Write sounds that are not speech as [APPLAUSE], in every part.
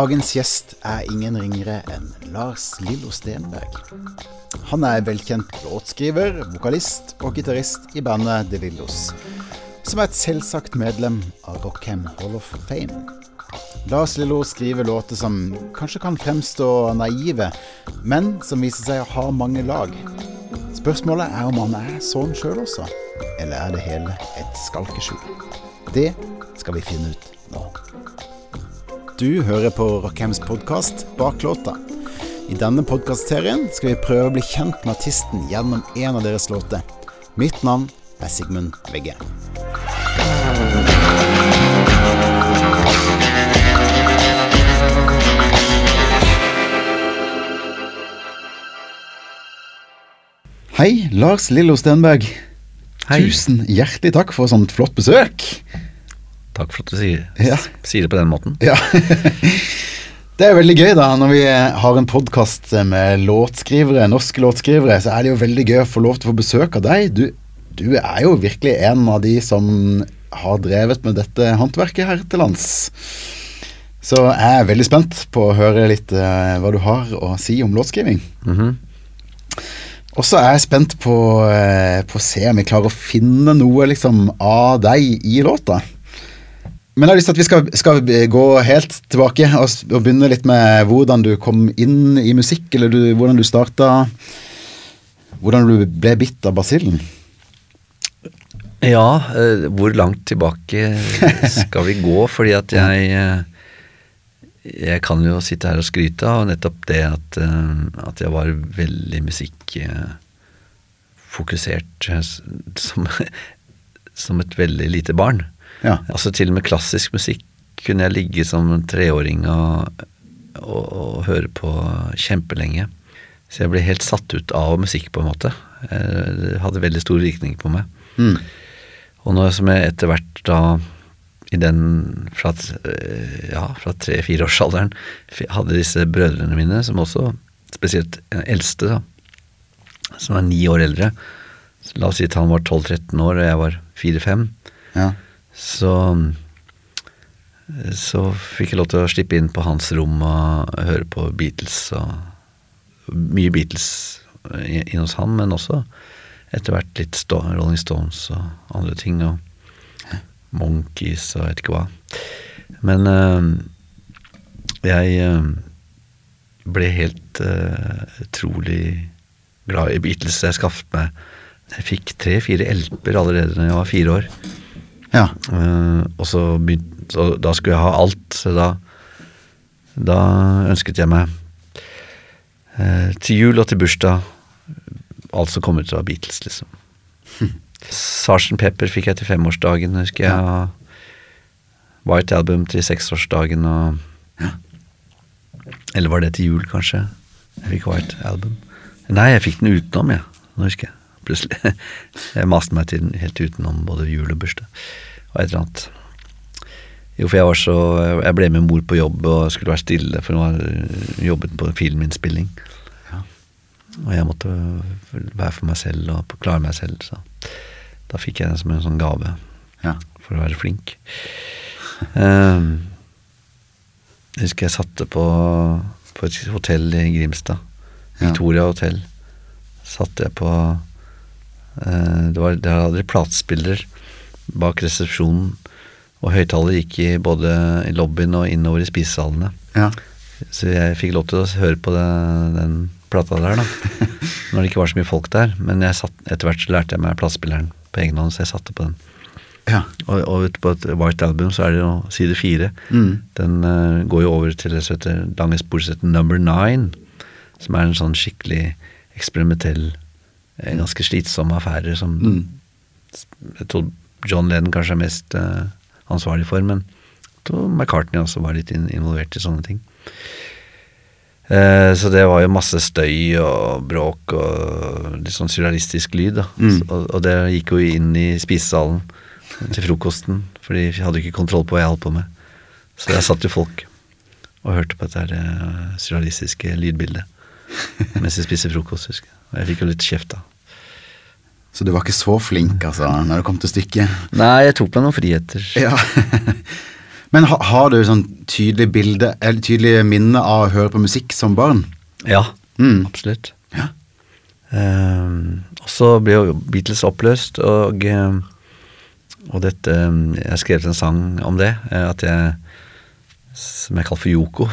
Dagens gjest er ingen ringere enn Lars Lillo Stenberg. Han er velkjent låtskriver, vokalist og gitarist i bandet The Lillos, som er et selvsagt medlem av Rockham Hall of Fame. Lars Lillo skriver låter som kanskje kan fremstå naive, men som viser seg å ha mange lag. Spørsmålet er om han er sånn sjøl også, eller er det hele et skalkeskjul? Det skal vi finne ut nå. Du hører på Rockhams podkast Bak låta. I denne podkastserien skal vi prøve å bli kjent med artisten gjennom en av deres låter. Mitt navn er Sigmund Vegge. Hei, Lars Lillo Stenberg. Hei. Tusen hjertelig takk for sånt flott besøk. Takk for at du sier, Ja. sier det på den måten. Ja. [LAUGHS] Det er veldig gøy da, når vi har en podkast med låtskrivere, norske låtskrivere, så er det jo veldig gøy å få lov til å få besøk av deg. Du, du er jo virkelig en av de som har drevet med dette håndverket her til lands. Så jeg er veldig spent på å høre litt uh, hva du har å si om låtskriving. Mhm. Og så er jeg spent på, uh, på å se om jeg klarer å finne noe liksom av deg i låta. Men jeg har lyst til at vi skal, skal gå helt tilbake og, og begynne litt med hvordan du kom inn i musikk, eller du, hvordan du starta Hvordan du ble bitt av basillen. Ja, eh, hvor langt tilbake skal vi gå? Fordi at jeg eh, Jeg kan jo sitte her og skryte av nettopp det at, eh, at jeg var veldig musikkfokusert eh, som, [LAUGHS] som et veldig lite barn. Ja. Altså til og med klassisk musikk kunne jeg ligge som treåring og, og, og høre på kjempelenge. Så jeg ble helt satt ut av musikk, på en måte. Eh, Det hadde veldig stor virkning på meg. Mm. Og nå som jeg etter hvert da i den fra, eh, ja, fra tre-fireårsalderen hadde disse brødrene mine, som også spesielt den eldste, da, som er ni år eldre La oss si at han var 12-13 år og jeg var 4-5 Ja. Så så fikk jeg lov til å slippe inn på hans rom og høre på Beatles og mye Beatles inn hos han, men også etter hvert litt Rolling Stones og andre ting, og Monkeys og vet ikke hva. Men øh, jeg eh, ble helt øh, utrolig glad i Beatles. Jeg skaffet meg Jeg fikk tre-fire LP-er allerede da jeg var fire år. Ja. Uh, og så begynte så Da skulle jeg ha alt, så da Da ønsket jeg meg uh, til jul og til bursdag alt som kom ut av Beatles, liksom. Sarsen Pepper fikk jeg til femårsdagen, husker jeg. Ja. White Album til seksårsdagen og Eller var det til jul, kanskje? Jeg fikk White Album. Nei, jeg fikk den utenom, jeg. Nå husker jeg. Plutselig. [LAUGHS] Jeg maste meg til helt utenom både jul og bursdag. Og et eller annet. Jo, for jeg var så Jeg ble med mor på jobb og skulle være stille, for hun har jobbet på filminnspilling. Ja. Og jeg måtte være for meg selv og klare meg selv, så da fikk jeg den som en sånn gave Ja. for å være flink. Um, jeg husker jeg satte på, på et hotell i Grimstad. Victoria hotell. Satte jeg på Det var Der hadde de platespiller bak resepsjonen, og høyttaler gikk i både i lobbyen og innover i spisesalene. Ja. Så jeg fikk lov til å høre på den, den plata der, da. [LAUGHS] Når det ikke var så mye folk der. Men jeg satt, etter hvert så lærte jeg meg platespilleren på egen hånd, så jeg satte på den. ja. Og, og ute på et White Album så er det jo side fire. Mm. Den uh, går jo over til det som heter lange spor Number Nine, som er en sånn skikkelig eksperimentell, eh, ganske slitsom affære som Mm. jeg tror John Lennon kanskje er mest eh, ansvarlig for, men McCartney også var litt involvert i sånne ting. Eh, så det var jo masse støy og bråk og litt sånn surrealistisk lyd. da. Mm. Og, det gikk jo inn i spisesalen til frokosten, for de hadde ikke kontroll på hva jeg holdt på med. Så der satt jo folk og hørte på dette eh, surrealistiske lydbildet mens de spiste frokost. husker jeg. Og jeg fikk jo litt kjeft, da. Så du var ikke så flink, altså, når det kom til stykket? Nei, jeg tok meg noen friheter. Ja. [LAUGHS] Men ha, har du sånn tydelig bilde, eller tydelig minne av å høre på musikk som barn? Ja, Mm. absolutt. Ja. Um, og så ble jo Beatles oppløst, og, ehm, og dette Jeg har skrevet en sang om det, eh, at jeg som jeg kaller for Yoko.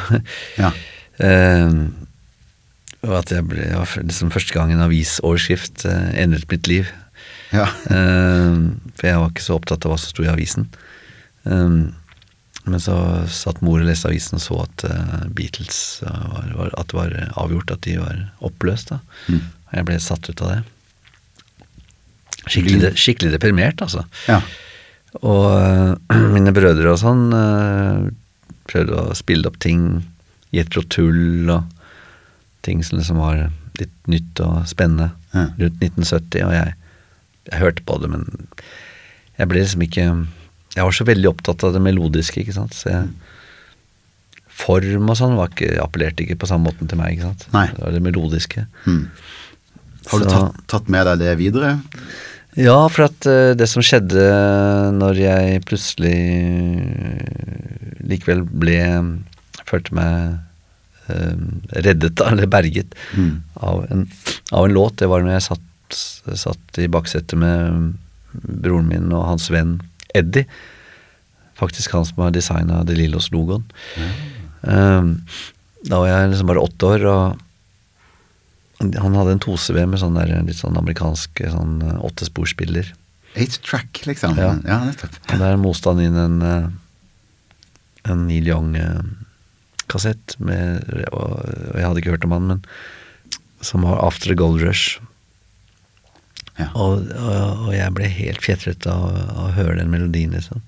Ja. [LAUGHS] Ehm, og at jeg ble, liksom første gang en avisoverskrift eh, endret mitt liv. Ja. Ehm, for jeg var ikke så opptatt av hva som sto i avisen. Um, men så satt mor og leste avisen og så at uh, Beatles var, var, At det var avgjort at de var oppløst. da. Mm. Og jeg ble satt ut av det. Skikkelig, skikkelig deprimert, altså. ja. Og uh, [CLEARS THROAT] mine brødre og sånn uh, prøvde å spille opp ting, Jetro Tull og ting som liksom var litt nytt og spennende Ja. rundt 1970, og jeg, jeg hørte på det, men jeg ble liksom ikke Jeg var så veldig opptatt av det melodiske, ikke sant, så jeg Form og sånn var ikke, appellerte ikke på samme måten til meg, ikke sant. Nei. Det var det melodiske. Mm. Har du tatt, tatt med deg det videre? Ja, for at uh, det som skjedde når jeg plutselig likevel ble Følte meg reddet, eller berget, Mm. av, en, av en låt, det var når jeg satt, satt i baksetet med broren min og hans venn Eddie. Faktisk han som har designa De Lillos-logoen. Eh, da var jeg liksom bare åtte år, og han hadde en 2CV med sånn der, litt sånn amerikansk sånn eh, åttesporspiller. Eight track, liksom? Ja. ja nettopp. Og der moste han inn en, eh, en Neil Young-kassett, med, og og jeg hadde ikke hørt om han, men som var After the Gold Rush. Ja. Og, og, og jeg ble helt fjetret av av å høre den melodien, liksom.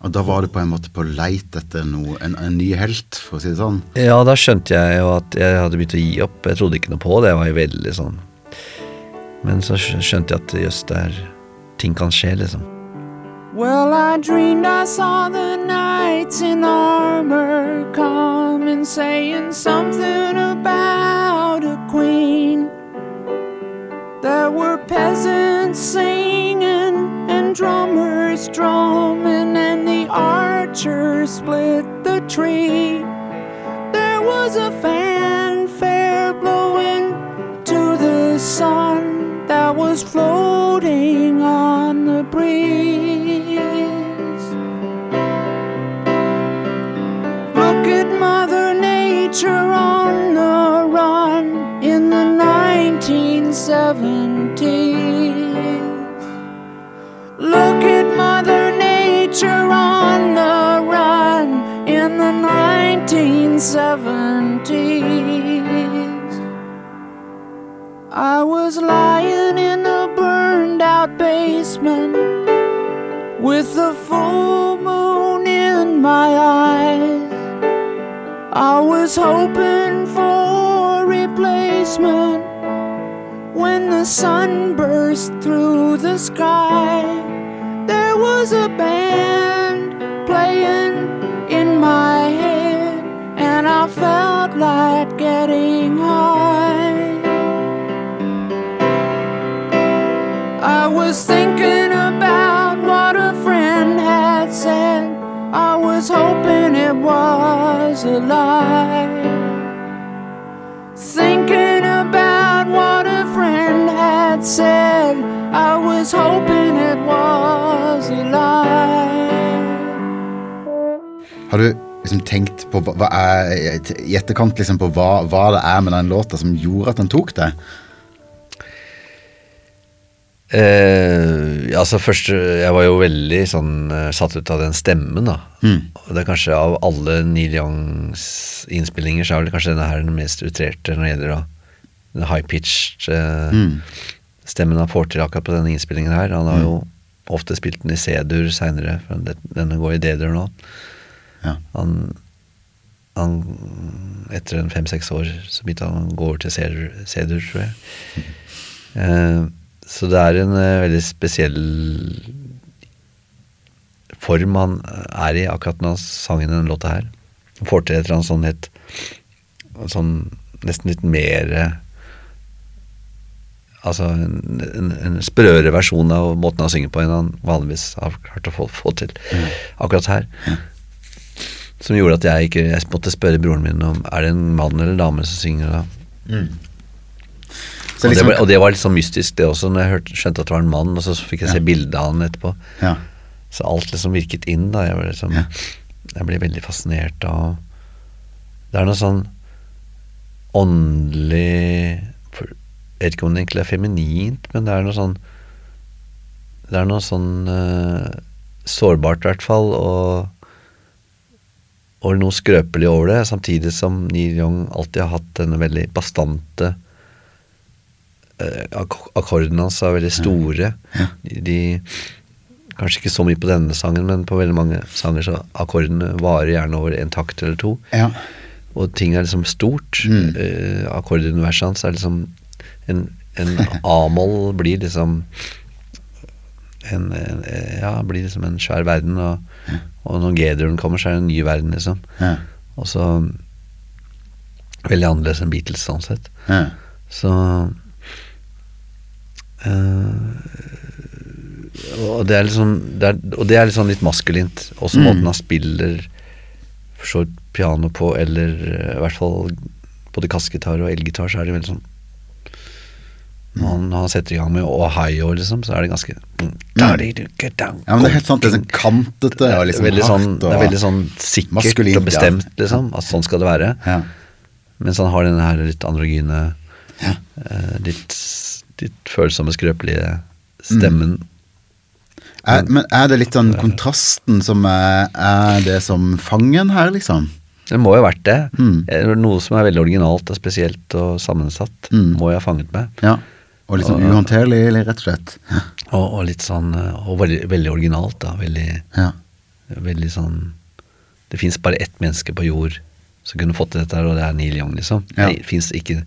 Og da var du på en måte på leit etter noe, en, en ny helt, for å si det sånn? Ja, da skjønte jeg jo at jeg hadde begynt å gi opp. Jeg trodde ikke noe på det, jeg var jo veldig sånn Men så skjønte jeg at jøss, Ting kan skje, liksom. Well, I dreamed I saw the knights in armor come and saying something about a queen. There were peasants singing and drummers drumming, and the archers split the tree. There was a fanfare blowing to the sun that was floating on the breeze. 1970s. Look at Mother Nature on the run in the 1970s. I was lying in a burned out basement with the full moon in my eyes. I was hoping for a replacement when the sun burst through the sky. There was a band playing in my head, and I felt like getting high. I was thinking about what a friend had said. I was hoping it was a lie. Thinking had said. I was hoping it was a lie. Har du liksom tenkt på hva, hva er, i etterkant liksom på hva, hva det er med den låta som gjorde at den tok det? Eh, altså først Jeg var jo veldig sånn eh, satt ut av den stemmen, da. Og det er kanskje av alle Neil Youngs innspillinger, så er vel kanskje denne her den mest utrerte når det gjelder da, high-pitched eh, stemmen han får til akkurat på denne innspillingen her. Han har jo ofte spilt den i C-dur seinere, for den- denne går i D-dur nå. Ja. Han, han Etter en fem-seks år så begynte han å gå over til C-dur, tror jeg. Eh, så det er en eh, veldig spesiell form han er i akkurat når han sang inn denne låta her. Han får til et eller annet sånn helt Sånn nesten litt mer Altså en, en, en sprøere versjon av måten han synger på enn han vanligvis har klart å få, få til akkurat her. Som gjorde at jeg ikke Jeg måtte spørre broren min om er det en mann eller dame som synger. da Så og, det liksom, ble, og det var litt sånn mystisk, det også, når jeg hørte, skjønte at det var en mann, og så fikk jeg se bilde av han etterpå. ja. Så alt liksom virket inn, da. Jeg liksom, Ja. jeg ble veldig fascinert av Det er noe sånn åndelig Jeg vet ikke om det egentlig er feminint, men det er noe sånn Det er noe sånn uh, sårbart, i hvert fall, og og noe skrøpelig over det, samtidig som Neil Young alltid har hatt denne veldig bastante uh, ak Akkordene hans er veldig store. De, de Kanskje ikke så mye på denne sangen, men på veldig mange sanger så akkordene varer gjerne over en takt eller to. ja. Og ting er liksom stort. Mm. Uh, Akkorduniverset hans er liksom En, en A-moll blir liksom en, en, Ja, blir liksom en svær verden, og, og når G-duren kommer, så er det en ny verden, liksom. Ja. Og så Veldig annerledes enn Beatles, sånn sett. Ja. Så øh, Og det er liksom det er, Og det er sånn litt maskulint. Også Mm. måten han spiller for så vidt piano på, eller eh, i hvert fall både kassegitar og elgitar, så er det veldig sånn han, han setter i gang med Ohio, liksom, så er det ganske Mm. Ja, men det er helt sant. Det er sånn kantete og liksom veldig sånn, hardt. Det er veldig sånn sikkert og bestemt, liksom. At sånn skal det være. ja. Mens han har denne her litt androgyne, Ja. eh, litt, litt følsomme, skrøpelige stemmen. Er, men er det litt sånn kontrasten som er, er det som fangen her, liksom? Det må jo ha vært det. Mm. Eh, Noe som er veldig originalt og spesielt og sammensatt, Mm. må jeg ha fanget med. Ja. Og litt sånn uhåndterlig, rett og slett. Og, og litt sånn eh, Og veldig, veldig originalt, da. Veldig, Ja. veldig sånn Det fins bare ett menneske på jord som kunne fått til dette, og det er Neil Young, liksom. Ja. Det fins ikke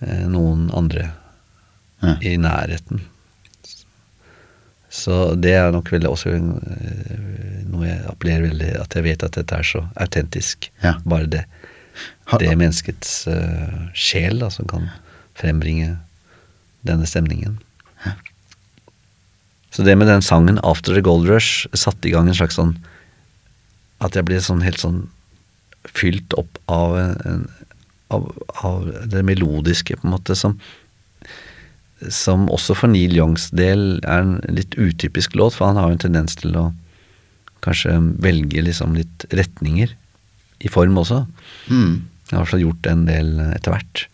eh, noen andre Ja. i nærheten. Så det er nok veldig også eh, noe jeg appellerer veldig At jeg vet at dette er så autentisk. Ja. Bare det. Det Det menneskets uh, sjel da, som kan frembringe denne stemningen. Så det med den sangen 'After the Gold Rush' satte i gang en slags sånn At jeg ble sånn helt sånn fylt opp av, en, av, av det melodiske, på en måte, som som også for Neil Youngs del er en litt utypisk låt, for han har jo en tendens til å kanskje velge liksom litt retninger i form også. Mm. Jeg har i hvert fall gjort en del etter hvert.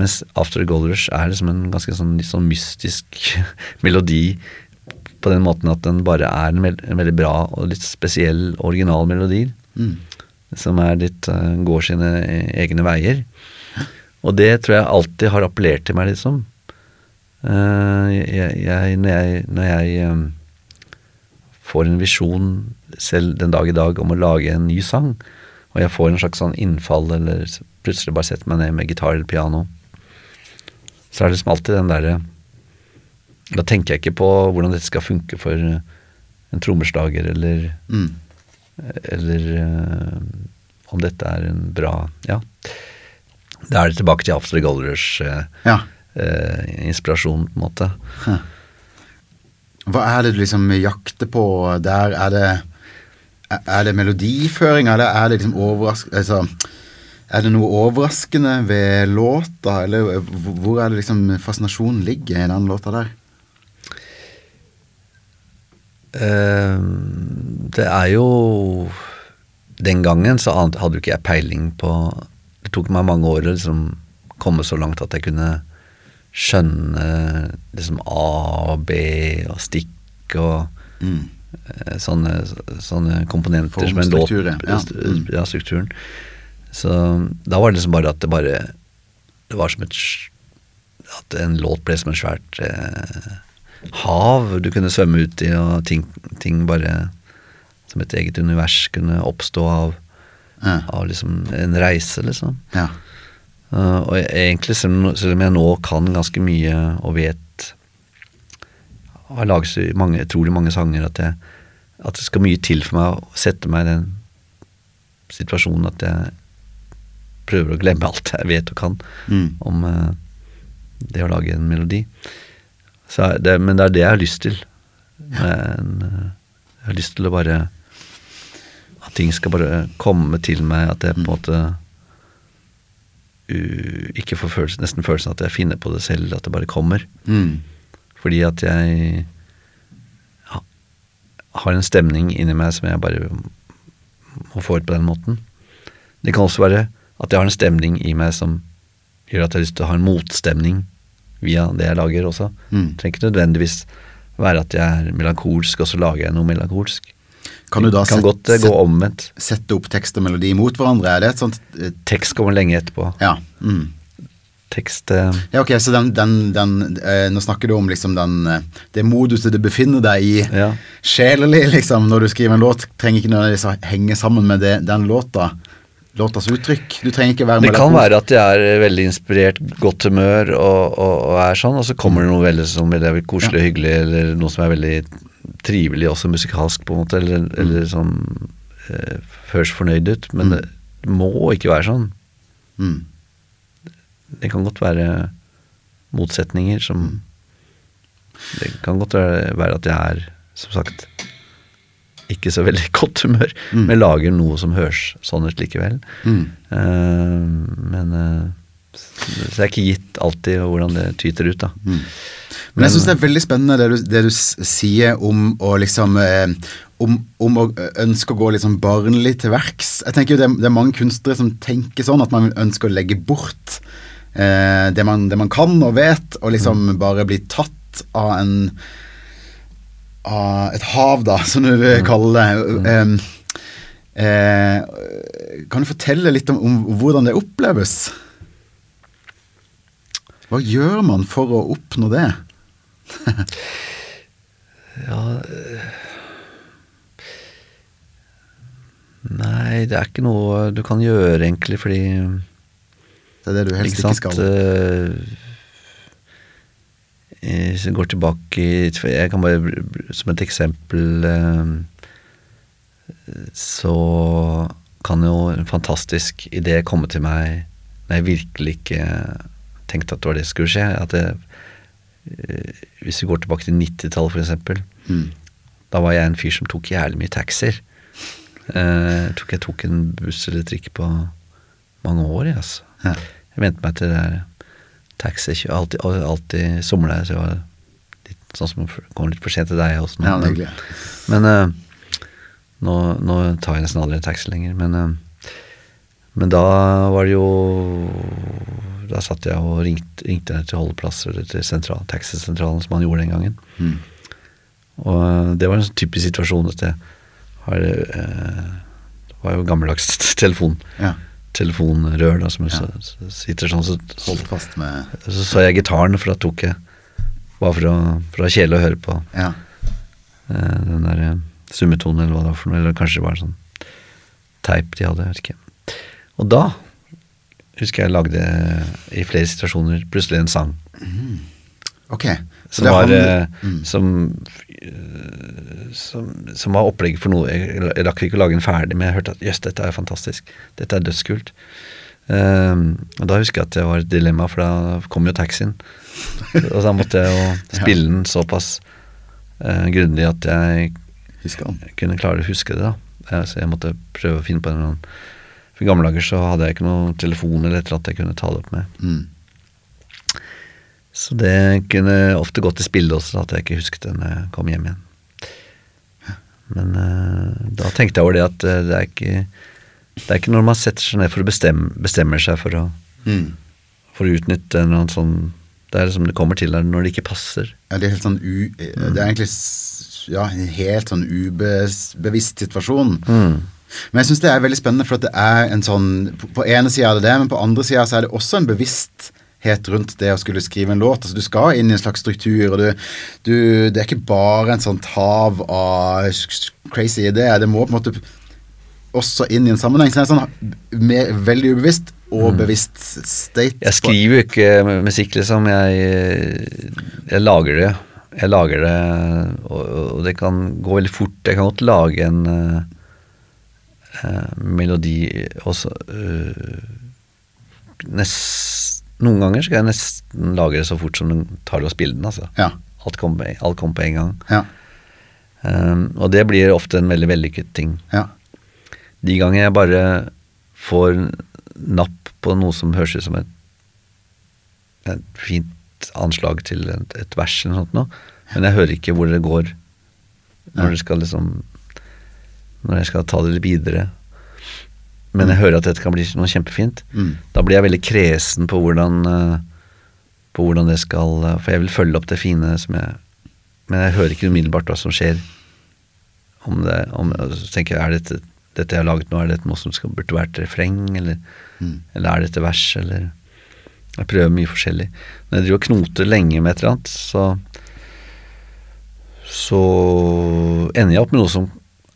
Mens After the Gold Rush er liksom en ganske sånn, litt sånn mystisk [LAUGHS] melodi på den måten at den bare er en, veld, en veldig bra og litt spesiell original melodi. Mm. Som er litt eh, går sine egne veier. Og det tror jeg alltid har appellert til meg, liksom. Eh, jeg, jeg, når jeg, når jeg eh, får en visjon selv den dag i dag om å lage en ny sang, og jeg får en slags sånn innfall, eller plutselig bare setter meg ned med gitar eller piano, så er det liksom alltid den derre Da tenker jeg ikke på hvordan dette skal funke for eh, en trommeslager, eller Mm. eller eh, om dette er en bra Ja. Da er det tilbake til After Gold Rush. eh, Ja. eh, inspirasjon, på en måte. Hva er det du liksom jakter på der? Er det, er det melodiføring, eller er det liksom overraskelse Altså, er det noe overraskende ved låta, eller hvor er det liksom fascinasjonen ligger i den låta der? Eh, det er jo Den gangen så hadde jo ikke jeg peiling på Det tok meg mange år å liksom komme så langt at jeg kunne skjønne liksom A og B og stikk og Mm. eh, sånne, sånne komponenter som en låt ja. Ja, strukturen. Så da var det liksom bare at det bare Det var som et At en låt ble som et svært eh, hav du kunne svømme ut i, og ting, ting bare som et eget univers kunne oppstå av, Ja. av liksom en reise, liksom. ja. Uh, og jeg, egentlig, selv selv om jeg nå kan ganske mye og vet Har laget så mange, utrolig mange sanger at, jeg, at det skal mye til for meg å sette meg i den situasjonen at jeg prøver å glemme alt jeg vet og kan Mm. om, uh, det å lage en melodi. Så det, men det er det jeg har lyst til. Men, eh, jeg har lyst til å bare At ting skal bare komme til meg, at jeg på en måte uh, ikke får følelsen, nesten følelsen at jeg finner på det selv, at det bare kommer. Mm. Fordi at jeg ja, har en stemning inni meg som jeg bare må få ut på den måten. Det kan også være at jeg har en stemning i meg som gjør at jeg har lyst til å ha en motstemning via det jeg lager også. Mm. Det trenger ikke nødvendigvis være at jeg er melankolsk, og så lager jeg noe melankolsk. Kan du da kan sette- godt eh, gå omvendt. Sette opp tekst og melodi mot hverandre? Er det et sånt eh, Tekst kommer lenge etterpå. Ja. Mm. Tekst eh, Ja, ok, så den, den, den eh, Nå snakker du om liksom den eh, det moduset du befinner deg i Ja. sjelelig, liksom, når du skriver en låt. Trenger ikke nødvendigvis å henge sammen med det, den låta. Låtas uttrykk. Du trenger ikke være Det kan være at jeg er veldig inspirert, godt humør og, og, og er sånn, og så kommer det noe veldig, som veldig koselig og hyggelig, eller noe som er veldig trivelig også musikalsk, på en måte, eller, eller sånn eh, Høres fornøyd ut. Men det må ikke være sånn. Mm. Det kan godt være motsetninger som Det kan godt være at jeg er, som sagt, ikke så veldig [LAUGHS] godt humør, men lager noe som høres sånn ut likevel. Mm. Uh, men uh, Så det er ikke gitt alltid hvordan det tyter ut, da. Mm. Men jeg syns det er veldig spennende det du, det du sier om å liksom eh, om, om å ønske å gå litt sånn barnlig til verks. Jeg tenker jo det, det er mange kunstnere som tenker sånn at man ønsker å legge bort eh, det, man, det man kan og vet, og liksom bare bli tatt av en av et hav, da, som du vil kalle det. Um, eh, kan du fortelle litt om, om hvordan det oppleves? Hva gjør man for å oppnå det? [LAUGHS] Ja eh, Nei, det er ikke noe du kan gjøre, egentlig, fordi Det er det du helst Ikke ikke, sant? skal. Eh, Hvis jeg går tilbake Jeg kan bare Som et eksempel eh, Så kan jo en fantastisk idé komme til meg når jeg virkelig ikke tenkte at det var det som skulle skje. At det, eh, hvis vi går tilbake til 90-tallet, for eksempel. Mm. Da var jeg en fyr som tok jævlig mye taxier. Eh, Jeg tror ikke jeg tok en buss eller trikk på mange år. jeg, Altså. Ja. Jeg vente meg til det der taxi. Alltid, alltid, somler jeg, så jeg litt sånn som kommer litt for sent til deg. Også, Ja, det er men men uh, nå, nå tar jeg nesten aldri taxi lenger. Men, uh, men da var det jo Da satt jeg og ringte, ringte til holdeplasser eller til sentral, taxisentralen, som man gjorde den gangen. Mm. Og eh, det var en sånn typisk situasjon at jeg har uh, Det var jo gammeldags [LAUGHS] telefon. Ja. Telefonrør da, som Ja. sitter sånn. Så, Holdt fast med så så jeg gitaren, for da tok jeg Bare for å, for å kjele å høre på Ja. eh, den der eh, summetonen, eller hva det var for noe. Eller kanskje det var en sånn teip de hadde, jeg vet ikke. Og da husker jeg lagde i flere situasjoner plutselig en sang. Ok. Som var, eh, mm. som, eh, som, som var opplegg for noe Jeg, rakk ikke å lage den ferdig, men jeg hørte at jøss, dette er fantastisk. Dette er dødskult. Um, og da husker jeg at det var et dilemma, for da kom jo taxien. og da måtte jeg jo [LAUGHS] spille den såpass uh, grundig at jeg kunne klare å huske det. da Så jeg måtte prøve å finne på en eller annen For I gamle dager så hadde jeg ikke noen telefon eller et eller annet jeg kunne ta det opp med. Mm. Så det kunne ofte gått i spillet også, at jeg ikke husket den når jeg kom hjem igjen. Men uh, da tenkte jeg over det at uh, det er ikke Det er ikke når man setter seg ned for å bestemme, bestemmer seg for å, Mm. for å utnytte en eller annen sånn Det er liksom det kommer til deg når det ikke passer. Ja, det er helt sånn u... Det er egentlig ja, en helt sånn ubevisst situasjon. Men jeg syns det er veldig spennende, for at det er en sånn På, ene sida er det det, men på andre sida er det også en bevissthet rundt det å skulle skrive en låt. Altså Du skal inn i en slags struktur, og du, du Det er ikke bare en sånt hav av crazy ideer. Det må på en måte også inn i en sammenheng. Så det er sånn med, veldig ubevisst og bevisst state. Jeg skriver jo ikke musikk, liksom. Jeg, jeg lager det. Jeg lager det, og, og det kan gå veldig fort. Jeg kan godt lage en eh, melodi også uh, nest, Noen ganger skal jeg nesten lage det så fort som du tar det og spiller den. altså. Ja. Alt kommer kom på en gang. Ja. Um, og det blir ofte en veldig vellykket ting. Ja. De ganger jeg bare får napp på noe som høres ut som et, et fint anslag til et, et vers eller noe sånt noe, men jeg hører ikke hvor det går når det skal liksom Når jeg skal ta det litt videre. Men jeg hører at dette kan bli noe kjempefint. Mm. Da blir jeg veldig kresen på hvordan eh, På hvordan det skal eh, For jeg vil følge opp det fine som jeg Men jeg hører ikke umiddelbart hva som skjer. Om det om, Så tenker jeg, er dette dette jeg har laget nå, er dette noe som skal, burde vært refreng, eller, Mm. eller er dette vers, eller Jeg prøver mye forskjellig. Når jeg driver og knoter lenge med et eller annet, så så ender jeg opp med noe som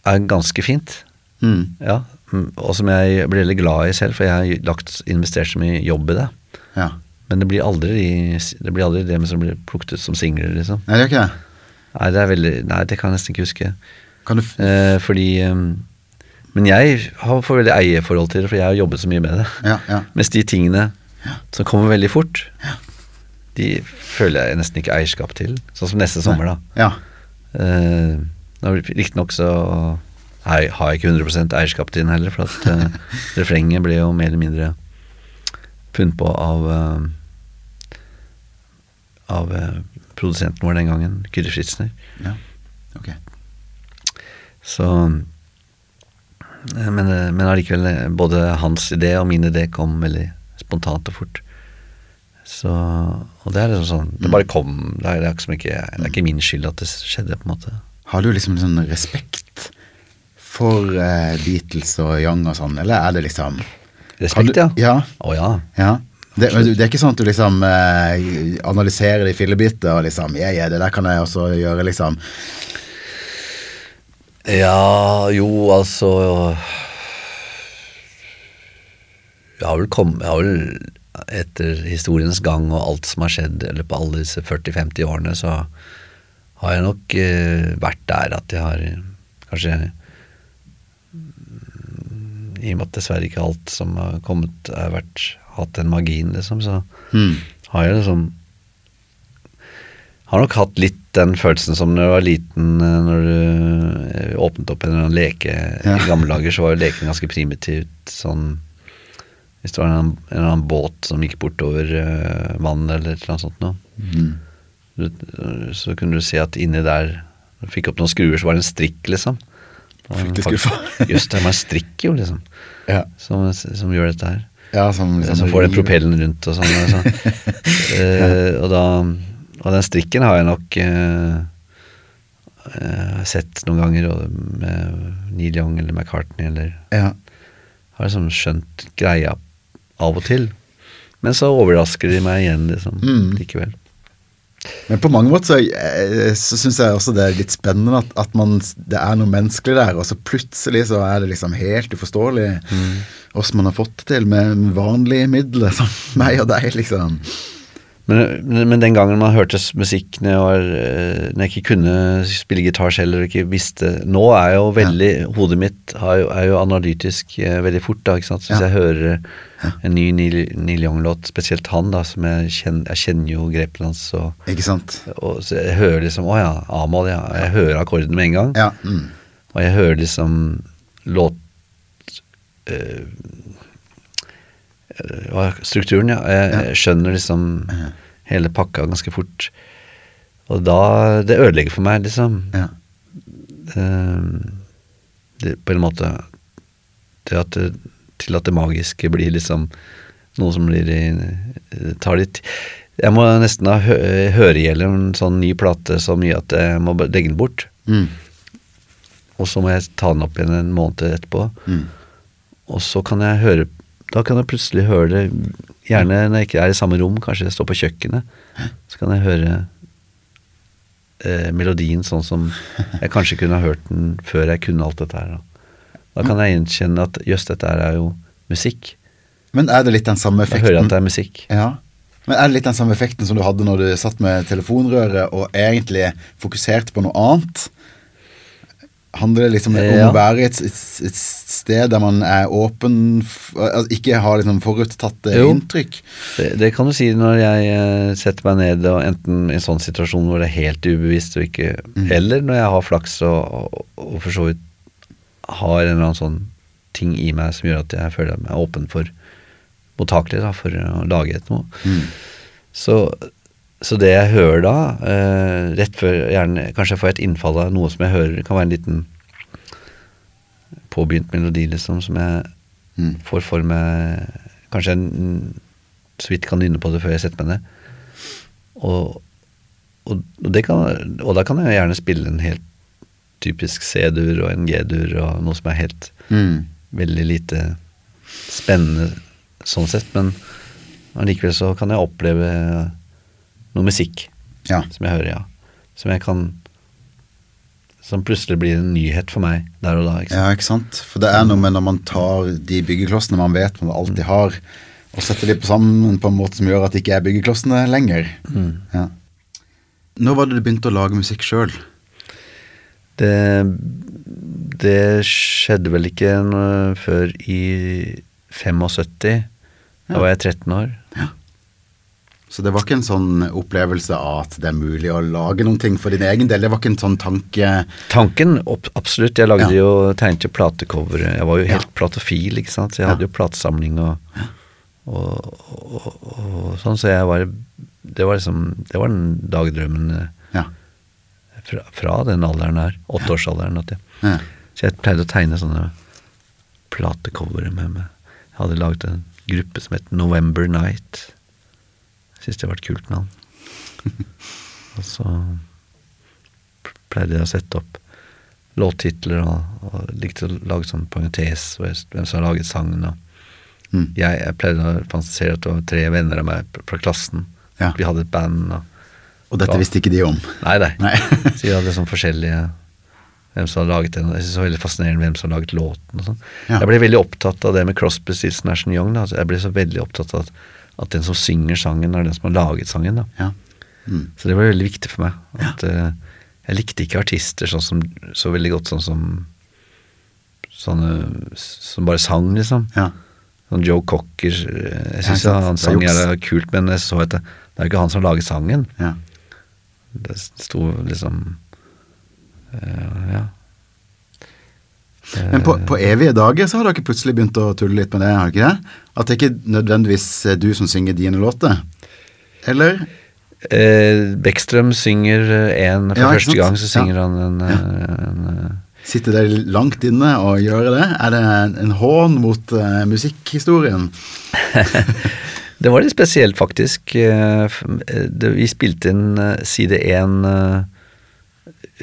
er ganske fint. Mm. Ja, og som jeg blir veldig glad i selv, for jeg har lagt, investert så mye jobb i det. Ja. Men det blir aldri, det blir aldri det som blir plukket ut som singler, liksom. Nei, det er ikke det. Nei, det er veldig, nei, det kan jeg nesten ikke huske. Kan du f Eh, fordi eh, Men jeg har får veldig eierforhold til det, for jeg har jobbet så mye med det. Ja, ja. Mens de tingene som kommer veldig fort, de føler jeg nesten ikke eierskap til. Sånn som neste sommer, da. Ja. Eh, Riktignok så har jeg ikke 100 eierskap til den heller, for at uh, [LAUGHS] refrenget ble jo mer eller mindre funnet på av uh, av uh, produsenten vår den gangen, Kyrre Fritzner. ja. Ok. Så Men, men allikevel, både hans idé og min idé kom veldig spontant og fort. Så Og det er liksom sånn Det bare kom. Det er, det er, ikke, ikke, det er ikke min skyld at det skjedde, på en måte. Har du liksom sånn respekt for uh, Beatles og Young og sånn, eller er det liksom Respekt, du, ja. ja. Å ja. Ja. Det, det er ikke sånn at du liksom uh, analyserer det i fillebiter og liksom Ja, ja, det der kan jeg også gjøre, liksom. Ja, jo, altså Jeg har vel kommet Jeg har vel etter historiens gang og alt som har skjedd eller på alle disse 40-50 årene, så har jeg nok uh, vært der at jeg har kanskje I og med at dessverre ikke alt som har kommet, har vært, hatt den magien, liksom, så mm. har jeg liksom Har nok hatt litt den følelsen som når du var liten, eh, når du eh, åpnet opp en eller annen leke Ja. i gamle dager, så var jo leken ganske primitivt sånn Hvis det var en, en eller annen båt som gikk bortover uh, vannet eller et eller annet sånt noe, Mm. du, så kunne du se at inni der du fikk opp noen skruer, så var det en strikk, liksom. Fryktelig skuffa. [LAUGHS] Jøss, det er bare jo, liksom. Ja. Som, som gjør dette her. ja, som liksom som får den propellen rundt og sånn. Og, sånn. [LAUGHS] Eh, og, da, og den strikken har jeg nok uh, uh, sett noen ganger med Neil Young eller McCartney eller Ja. Har liksom skjønt greia av og til. Men så overrasker de meg igjen, liksom. Mm. Likevel. Men på mange måter så, eh, så syns jeg også det er litt spennende at, at man, det er noe menneskelig der, og så plutselig så er det liksom helt uforståelig hvordan man har fått det til med vanlige midler, som [LAUGHS] meg og deg, liksom. Men, men den gangen man hørte musikk når jeg, var, eh, når jeg ikke kunne spille gitar selv eller ikke visste Nå er jo veldig Hodet mitt er jo, er jo analytisk eh, veldig fort, da, ikke sant. Så hvis Ja. jeg hører en ny Neil, Neil Young-låt, spesielt han, da, som jeg kjenner Jeg kjenner jo grepene hans, og, Ikke sant? og så jeg hører liksom Å ja, A-moll, ja. Jeg hører akkorden med en gang. Ja. Mm. Og jeg hører liksom låt hva- Strukturen, ja. Jeg, skjønner liksom hele pakka ganske fort. Og da Det ødelegger for meg, liksom. Ja. Eh, det, på en måte det at det, Til at det magiske blir liksom noe som blir i- tar litt Jeg må nesten ha hø høre i en sånn ny plate så mye at jeg må legge den bort. Mm. Og så må jeg ta den opp igjen en måned etterpå. Mm. Og så kan jeg høre Da kan jeg plutselig høre det Gjerne når jeg ikke er i samme rom, kanskje jeg står på kjøkkenet. Så kan jeg høre eh, melodien sånn som jeg kanskje kunne ha hørt den før jeg kunne alt dette her. Da, da kan jeg gjenkjenne at jøss, dette her er jo musikk. Men er det litt den samme Jeg hører effekten? at det er musikk. Ja. Men er det litt den samme effekten som du hadde når du satt med telefonrøret og egentlig fokuserte på noe annet? Handler det liksom om Ja. å være et, et, et sted der man er åpen, altså ikke har liksom foruttatte Jo. inntrykk? Det, det kan du si når jeg eh, setter meg ned og enten i en sånn situasjon hvor det er helt ubevisst og ikke Eller når jeg har flaks og, og, og for så vidt har en eller annen sånn ting i meg som gjør at jeg føler meg åpen for mottakelig da, for å lage et noe. Mm. Så, så det jeg hører da, eh, rett før gjerne Kanskje jeg får et innfall av noe som jeg hører, kan være en liten påbegynt melodi, liksom, som jeg Mm. får for meg Kanskje jeg så vidt kan nynne på det før jeg setter meg ned. Og, og, og, det kan, og da kan jeg gjerne spille en helt typisk C-dur og en G-dur og noe som er helt Mm. veldig lite spennende sånn sett, men allikevel så kan jeg oppleve noe musikk Ja. som jeg hører, ja. Som jeg kan Som plutselig blir en nyhet for meg der og da. Ikke sant? ja, ikke sant? For det er noe med når man tar de byggeklossene man vet man alltid har, og setter de på sammen på en måte som gjør at det ikke er byggeklossene lenger. Ja. Når var det du begynte å lage musikk sjøl? Det, det skjedde vel ikke før i 75. Da var jeg 13 år. Så det var ikke en sånn opplevelse av at det er mulig å lage noen ting for din egen del? Det var ikke en sånn tanke Tanken, absolutt. Jeg lagde Ja. jo, tegnet jo platecover. Jeg var jo helt Ja. platofil, ikke sant. Så jeg Ja. hadde jo platesamling og, og, og, og sånn. Så jeg var Det var liksom Det var den dagdrømmen eh, fra, fra den alderen her. Åtteårsalderen. Ja. så jeg pleide å tegne sånne platecovere med meg. Jeg hadde laget en gruppe som het November Night. Syns det var et kult navn. [LAUGHS] og så pleide jeg å sette opp låttitler og, og likte å lage sånn parentes hvem som har laget sangen. Og Mm. jeg, jeg pleide å fantasere at det var tre venner av meg fra klassen. Ja. Vi hadde et band. Og, Og dette visste ikke de om? nei, nei. Nei. [LAUGHS] Så vi hadde sånn forskjellige hvem som hadde laget den. Jeg synes det var veldig fascinerende hvem som hadde laget låten og sånn. Ja. Jeg ble veldig opptatt av det med Crosby, Stills Nash Young. Da. Altså, Jeg ble så veldig opptatt av at, at den som synger sangen, er den som har laget sangen. Ja. Mm. Så det var veldig viktig for meg. At, eh, jeg likte ikke artister sånn som, så veldig godt sånn som Sånne som bare sang, liksom. ja. Sånn Joe Cocker eh, Jeg Ja, syns ja, han sang jævla kult, men jeg så at det, det er ikke han som lager sangen. ja. Det sto liksom uh, Ja. Men på, på evige dager så har dere plutselig begynt å tulle litt med det, har dere ikke det? At det ikke nødvendigvis er du som synger dine låter? Eller? Eh, Beckstrøm synger én for Ja, første gang, så synger Ja. han en, ja. en eh, Sitter det langt inne å gjøre det? Er det en, en hån mot uh, musikkhistorien? [LAUGHS] Det var litt spesielt, faktisk. Eh, eh, Vi spilte inn eh, side én eh,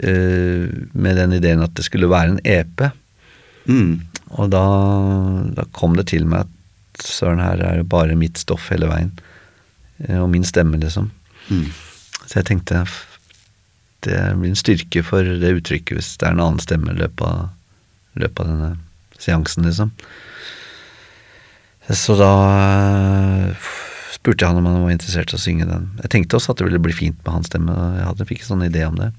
eh, med den ideen at det skulle være en EP. Mm. Og da, da kom det til meg at søren, her er det bare mitt stoff hele veien. Eh, Og min stemme, liksom. Mm. Så jeg tenkte det blir en styrke for det uttrykket hvis det er en annen stemme i løpet av, løpet av denne seansen, liksom. Så da eh, spurte jeg han om han var interessert i å synge den. Jeg tenkte også at det ville bli fint med hans stemme, jeg hadde fikk en sånn idé om det.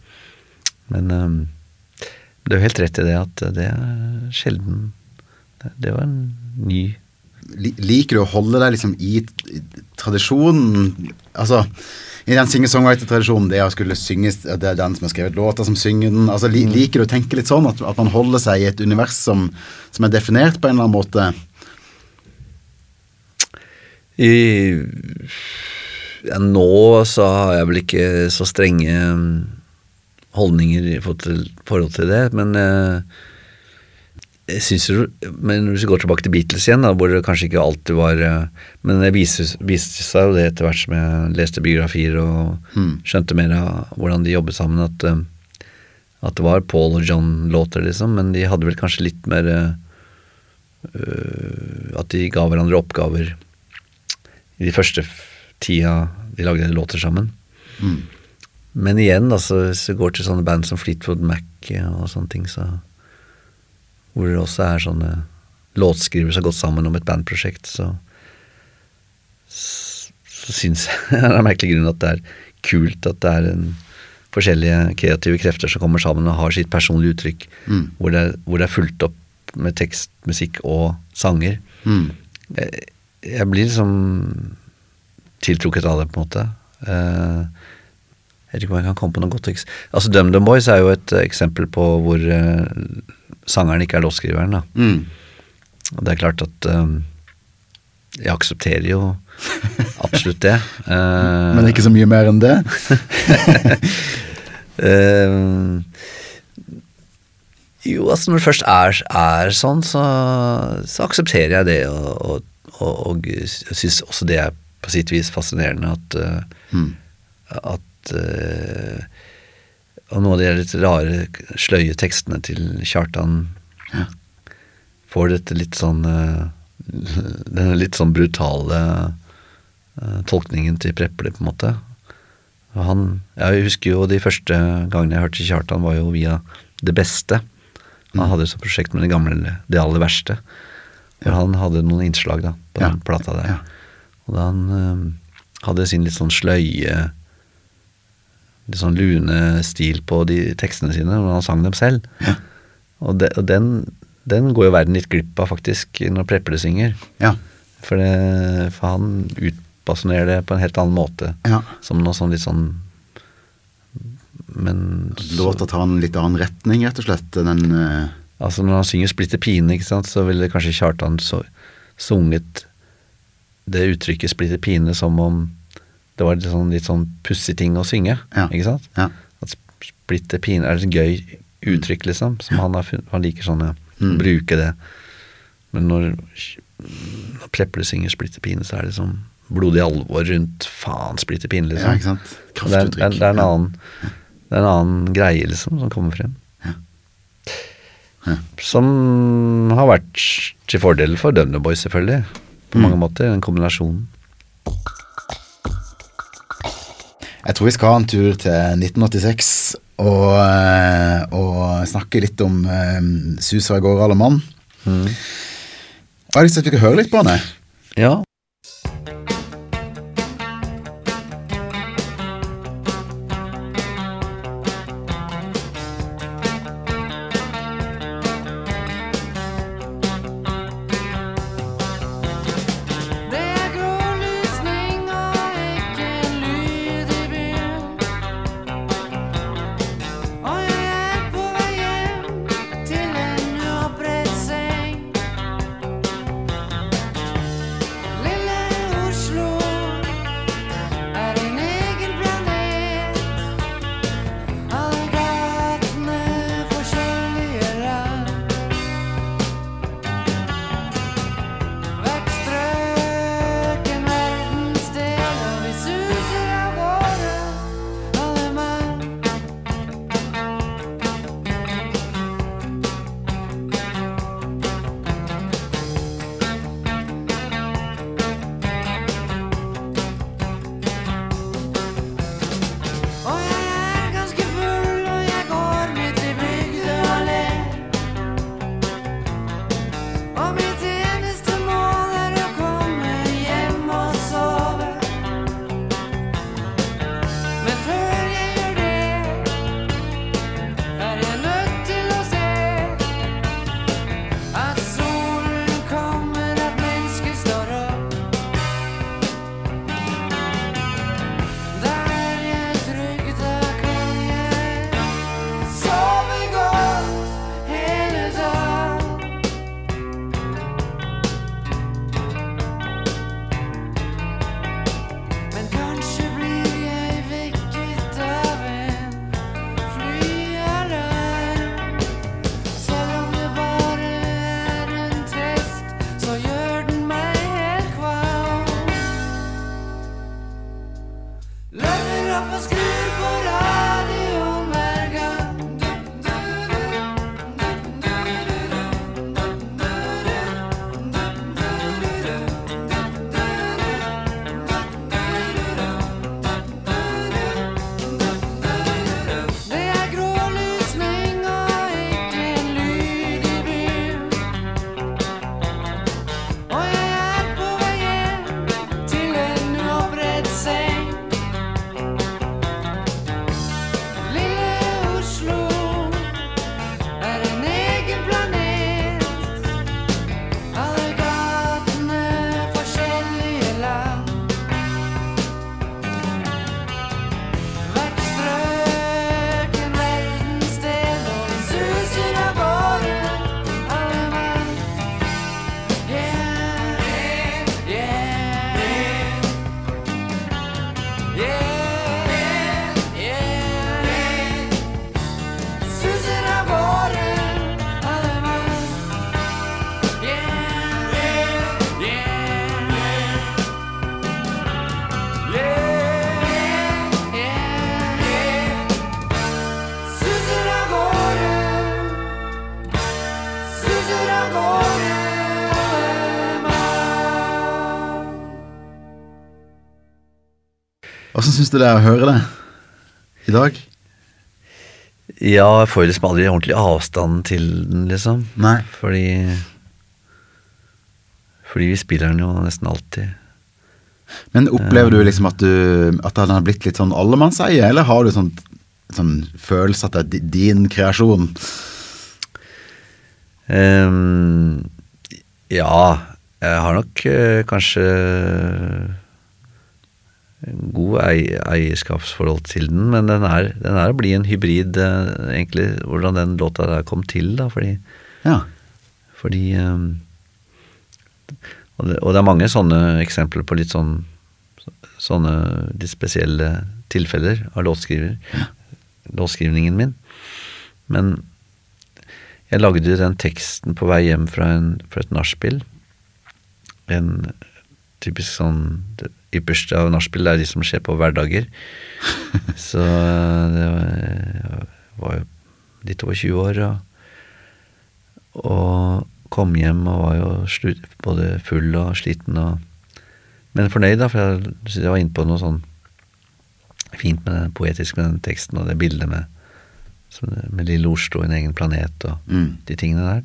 Men um, du har helt rett i det at det er sjelden Det, var en ny Liker du å holde deg liksom i, tradisjonen? Altså, i den singer-songwriter-tradisjonen, det å skulle synge Det er den som har skrevet låta, som synger den. Altså, li, liker du å tenke litt sånn? At, at man holder seg i et univers som, som er definert på en eller annen måte? I, ja, nå så har jeg vel ikke så strenge holdninger i forhold til, det, men eh, jeg synes jo Men hvis vi går tilbake til Beatles igjen, da, hvor det kanskje ikke alltid var eh, Men det viste, viste seg jo det etter hvert som jeg leste biografier og Mm. skjønte mer av hvordan de jobbet sammen, at, eh, at det var Paul og John-låter, liksom, men de hadde vel kanskje litt mer øh, At de ga hverandre oppgaver i de første tida de lagde låter sammen. Mm. Men igjen, altså, hvis du går til sånne band som Fleetwood Mac og sånne ting, så Hvor det også er sånne låtskrivere som har gått sammen om et bandprosjekt, så Så, syns jeg [LAUGHS] av en merkelig grunn at det er kult at det er en forskjellige kreative krefter som kommer sammen og har sitt personlige uttrykk, Mm. hvor, det er, hvor det er fulgt opp med tekst, musikk og sanger. Mm. Jeg, jeg blir liksom tiltrukket av det, på en måte. Eh, jeg vet ikke om jeg kan komme på noe godt Altså DumDum Boys er jo et eh, eksempel på hvor uh, sangeren ikke er låtskriveren. da. Mm. Og det er klart at um, jeg aksepterer jo absolutt det. Uh, [LAUGHS] Men ikke så mye mer enn det? uh, [LAUGHS] jo, altså når det først er, er sånn, så, så aksepterer jeg det, og, og, og, og syns også det er på sitt vis fascinerende at, Mm. at eh, Og noen av de litt rare, sløye tekstene til Kjartan Ja. får dette litt sånn eh, [LAUGHS] Denne litt sånn brutale eh, tolkningen til Preple, på en måte. Og han, jeg husker jo de første gangene jeg hørte Kjartan, var jo via Det Beste. Han hadde et sånt prosjekt med det gamle Det aller verste. Ja. han hadde noen innslag da, på Ja. den plata der. Ja. Og da han eh, hadde sin litt sånn sløye Litt sånn lune stil på de tekstene sine når han sang dem selv. Ja. Og, de, og den, den går jo verden litt glipp av, faktisk, når Preple synger. Ja. For, det, for han utbasunerer det på en helt annen måte. ja. Som noe sånn litt sånn Men Låta tar en litt annen retning, rett og slett. Den uh... Altså Når han synger 'Splitter pine', ikke sant, så ville kanskje Kjartan så, sunget det uttrykket 'splitter pine' som om det var litt sånn, litt sånn pussig ting å synge. Ja. Ikke sant? Ja. At splitter pine er et gøy uttrykk, liksom. Som han, har han liker sånn ja, Mm. bruke det. Men når, når Preple synger 'splitter pine', så er det sånn blodig alvor rundt faen splitter pine, liksom. ja, ikke sant? Det, er, det, er, det, er en annen, det er en annen greie, liksom, som kommer frem. Ja. Ja. Som har vært til fordel for Dunner Boys, selvfølgelig. På Mm. mange måter, den kombinasjonen. Jeg tror vi skal ha en tur til 1986 og, eh, og snakke litt om uh, Susa i går, alle mann. Mm. Og jeg har lyst til at vi kan høre litt på henne. Ja. Syns du det er å høre det i dag? Ja, jeg får liksom aldri ordentlig avstand til den, liksom. Nei. Fordi Fordi vi spiller den jo nesten alltid. Men opplever du liksom at, du, at den har blitt litt sånn allemannseie, eller har du sånn, sånn følelse at det er din kreasjon? Um, ja, jeg har nok eh, kanskje god eierskapsforhold til den, men den er, den er å bli en hybrid, eh, egentlig, hvordan den låta der kom til, da, fordi Ja. Fordi ehm, og, det, og det er mange sånne eksempler på litt sånn Sånne litt spesielle tilfeller av låtskriver, låtskrivningen min. Men jeg lagde den teksten på vei hjem fra, en, fra et nachspiel. En typisk sånn Det ypperste av nachspiel er de som skjer på hverdager. [LAUGHS] Så det var, var jo litt over 20 år, og, og kom hjem og var jo slutt, både full og sliten og Men fornøyd, da, for jeg, jeg var inne på noe sånn fint med det poetiske med den teksten og det bildet med, det- med Lille Oslo, en egen planet og Mm. de tingene der.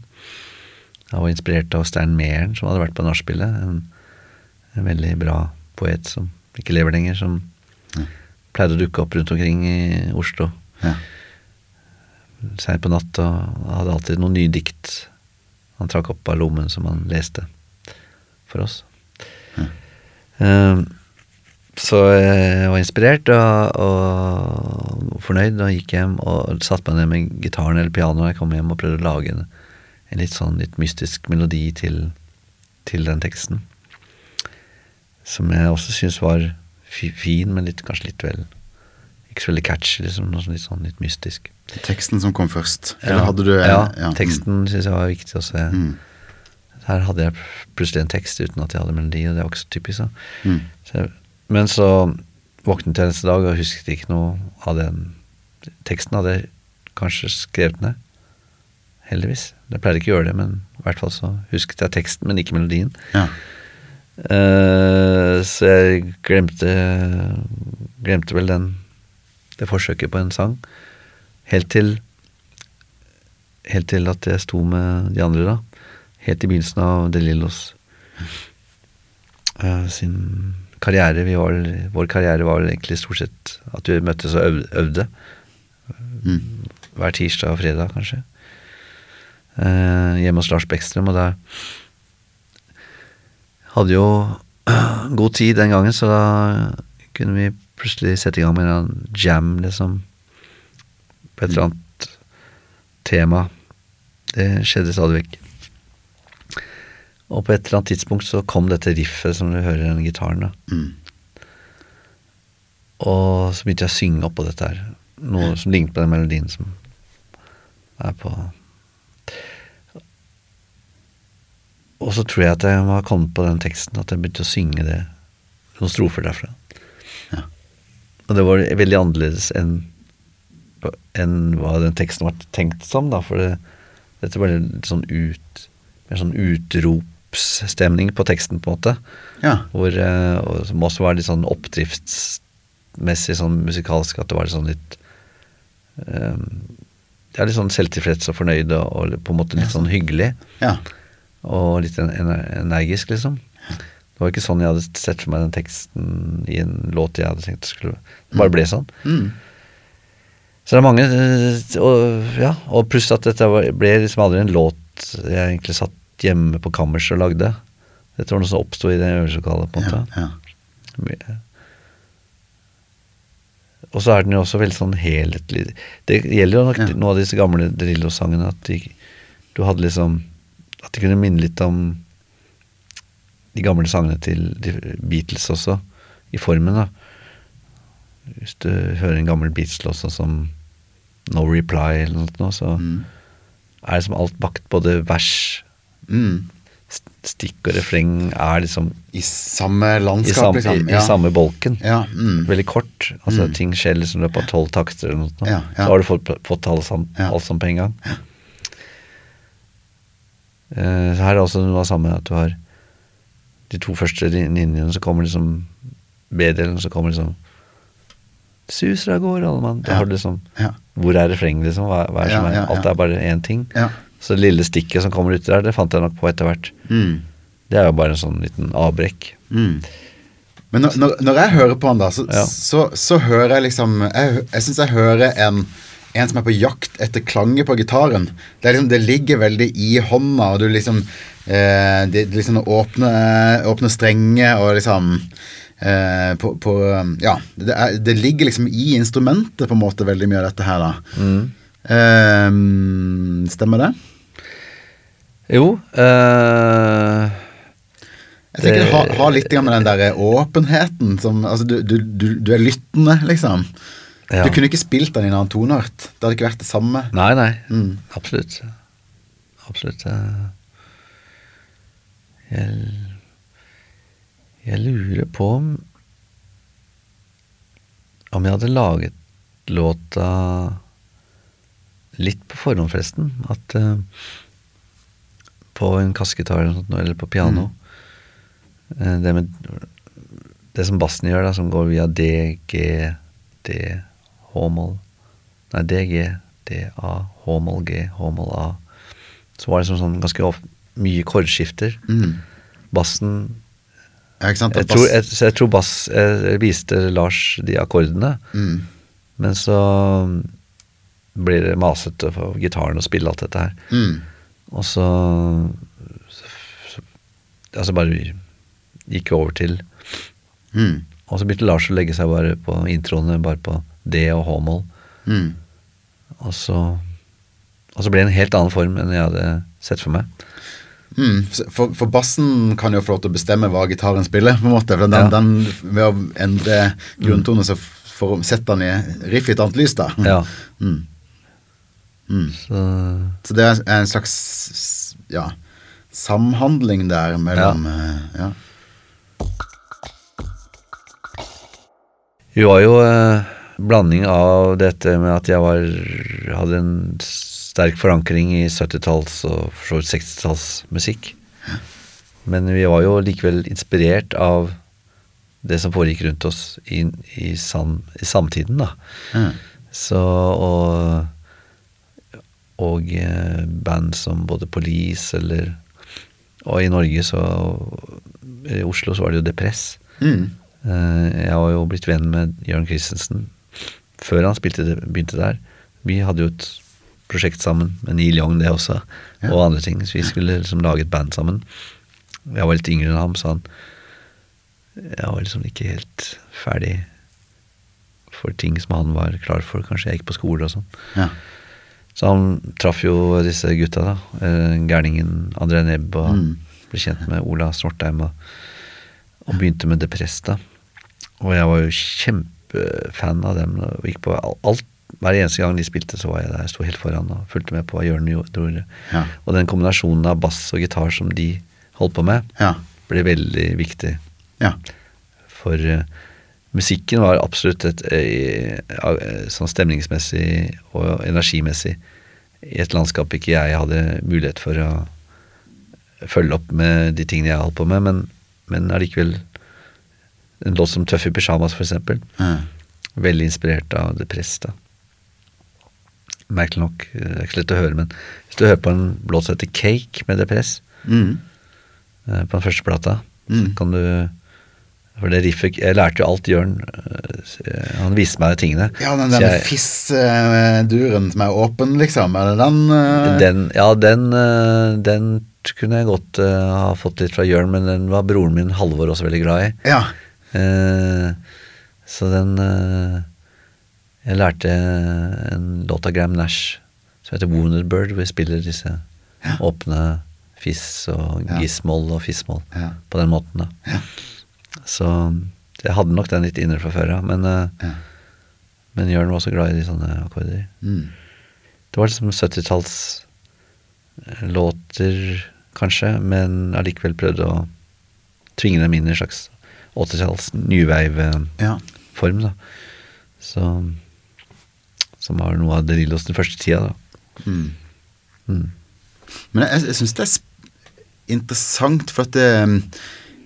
Jeg var inspirert av Stern Mehren, som hadde vært på nachspielet. En, en veldig bra poet som ikke lever lenger, som pleide å dukke opp rundt omkring i Oslo Ja. seint på natt og hadde alltid noen nye dikt han trakk opp av lommen som han leste for oss. Eh, så jeg var inspirert og, og fornøyd og gikk hjem og satte meg ned med gitaren eller pianoet jeg kom hjem og prøvde å lage en, en litt sånn litt mystisk melodi til, til den teksten. Som jeg også syns var fin, men litt, kanskje litt vel Ikke så veldig catchy, liksom. Noe sånn litt sånn litt mystisk. Teksten som kom først? Eller Ja, hadde du en- ja, ja, teksten syns jeg var viktig også. Jeg, Mm. Her hadde jeg plutselig en tekst uten at jeg hadde melodi, og det var ikke så typisk. Så. Mm. Så men så våknet jeg neste dag og husket ikke noe av den teksten. Hadde jeg kanskje skrevet ned. Heldigvis. Jeg pleide ikke å gjøre det, men i hvert fall så husket jeg teksten, men ikke melodien. Ja. Eh, så jeg glemte Glemte vel den det forsøket på en sang. Helt til Helt til at jeg sto med de andre, da. Helt i begynnelsen av De Lillos eh, sin karriere. Vi var, vår karriere var vel egentlig stort sett at vi møttes og øv- øvde. Mm. Hver tirsdag og fredag, kanskje. Eh, hjemme hos Lars Bekstrøm og der hadde jo [CLEARS THROAT] god tid den gangen, så da kunne vi plutselig sette i gang med en jam, liksom. På et eller annet tema. Det skjedde stadig vekk. Og på et eller annet tidspunkt så kom dette riffet som du hører i den gitaren, da. Mm. Og så begynte jeg å synge oppå dette her. Noe som lignet på den melodien som er på Og så tror jeg at jeg var kommet på den teksten, at jeg begynte å synge det, noen strofer derfra. Ja. Og det var veldig annerledes enn enn hva den teksten var tenkt som, da, for det, dette var litt sånn ut Mer sånn utropsstemning på teksten, på en måte. Ja. Hvor, eh, og som også var litt sånn oppdriftsmessig sånn musikalsk, at det var litt sånn litt um, Ja, litt sånn selvtilfreds og fornøyd og, og på en måte litt sånn hyggelig. ja. Og litt en, en, energisk, liksom. Det var ikke sånn jeg hadde sett for meg den teksten i en låt jeg hadde tenkt skulle Det bare ble sånn. Mm. Så det er mange eh, Og, ja, og pluss at dette ble liksom aldri en låt jeg egentlig satt hjemme på kammerset og lagde. Dette var noe som oppsto i det øvelseslokalet, på en Ja, måte. ja. Og så er den jo også veldig sånn helhetlig Det gjelder jo nok Ja. noen av disse gamle Drillo-sangene at de, du hadde liksom At de kunne minne litt om de gamle sangene til Beatles også, i formen, da. Hvis du hører en gammel Beatles-låt sånn som No Reply eller noe, så Mm. er det som alt bakt. Både vers, Mm. stikk og refreng er liksom I samme i, landskap, liksom. i, i samme bolken. Ja. Mm. Veldig kort. Altså Mm. Ting skjer liksom i løpet av tolv takter eller noe. Ja, ja. Så har du fått, fått Ja. alt sammen på en gang. Så her er også noe av det samme at du har de to første lin- linjene, så kommer liksom B-delen, så kommer liksom Suser av gårde, alle mann. Ja. liksom Ja. Hvor er refrenget, liksom? Hva, hva er det som Ja, er, alt er bare én ting. Så det lille stikket som kommer uti der, det fant jeg nok på etter hvert. Mm. Det er jo bare en sånn liten avbrekk. Mm. Men når, når, når jeg hører på han da, så, Ja. så, så hører jeg liksom Jeg, jeg syns jeg hører en, en som er på jakt etter klanger på gitaren. Det, liksom, det ligger veldig i hånda, og du liksom eh, Det liksom åpne, åpne strenger og liksom eh, på, på Ja. Det, er, det ligger liksom i instrumentet, på en måte, veldig mye av dette her, da. Eh, stemmer det? Jo eh, Jeg tenker det har, har litt med den der åpenheten som Altså, du, du, du, du er lyttende, liksom. Ja. Du kunne ikke spilt den i en annen toneart. Det hadde ikke vært det samme. Nei, nei. Mm. Absolutt. Absolutt. eh. Jeg, jeg lurer på om Om jeg hadde laget låta litt på forhånd, forresten. At uh, På en kassegitar eller, på piano. mm. det med Det som bassen gjør, da, som går via D, G, D, H-moll Nei, D, G, D, A, H-moll, G, H-moll, A. Så var det sånn, sånn ganske of, mye kordskifter. Mm. Bassen Ja, ikke sant? jeg tror, bass- jeg, jeg tror bass jeg viste Lars de akkordene, mm. men så blir det masete for gitaren å spille alt dette her. Mm. Og så, så, så Altså bare vi gikk over til Mm. Og så begynte Lars å legge seg bare på introene bare på D og H-moll. Mm. Og så Og så ble det en helt annen form enn jeg hadde sett for meg. Mm. For, for bassen kan jo få lov til å bestemme hva gitaren spiller, på en måte. For den, Ja. den, ved å endre grunntonen, så for, setter den i riff i et annet lys, da. Ja. Mm. Mm. Så Så det er en slags ja, samhandling der mellom eh, ja. Vi var jo eh, blanding av dette med at jeg var hadde en sterk forankring i 70-talls og for så vidt 60-tallsmusikk. Men vi var jo likevel inspirert av det som foregikk rundt oss i, i, sam, i samtiden, da. Mm. Så og og eh, band som både Police eller Og i Norge så I Oslo så var det jo Depress. Mm. Eh, Jeg var jo blitt venn med Jørn Christensen før han spilte begynte der. Vi hadde jo et prosjekt sammen med Neil Young, det også, Ja. og andre ting. Så vi skulle liksom lage et band sammen. Jeg var litt yngre enn ham, så han Jeg var liksom ikke helt ferdig for ting som han var klar for. Kanskje jeg gikk på skole og sånn. Ja. Så han traff jo disse gutta, da. Eh, Gærningen André Nebb og Mm. ble kjent med Ola Snortheim og, og begynte med Depresta. Og jeg var jo kjempefan av dem. Og gikk på alt, Hver eneste gang de spilte, så var jeg der. Jeg sto helt foran og fulgte med på hva Jørn gjorde. Ja. Og den kombinasjonen av bass og gitar som de holdt på med, Ja. ble veldig viktig. ja. For uh, musikken var absolutt et uh, uh, sånn stemningsmessig og energimessig i et landskap ikke jeg hadde mulighet for å følge opp med de tingene jeg holdt på med, men, men allikevel en låt som Tøff i pysjamas, for eksempel. Ja. Veldig inspirert av Depress, da. Merkelig nok, eh, det er ikke lett å høre, men hvis du hører på en låt som heter Cake med Depress, Mm. eh, på den første plata, Mm. så kan du For det riffet Jeg lærte jo alt Jørn eh, Han viste meg tingene. Ja, den Så fiss-duren som er åpen, liksom. Er det den? uh... Den, ja, den, den kunne jeg godt uh, ha fått litt fra Jørn, men den var broren min Halvor også veldig glad i. Ja. Eh, så den eh, Jeg lærte en låt av Gram Nash som heter Wounded Bird, hvor vi spiller disse Ja. åpne fiss og Ja. gismoll og fissmoll Ja. på den måten. da. Ja. Så jeg hadde nok den litt inne fra før av, men, eh, Ja. men Jørn var også glad i de sånne akkorder. Mm. Det var liksom 70-tallslåter, kanskje, men allikevel prøvde å tvinge dem inn i en slags 80-talls new wave-form, ja. da. Så, som var noe av Derillos den første tida, da. Mm. Mm. Men jeg, jeg syns det er interessant, for at det,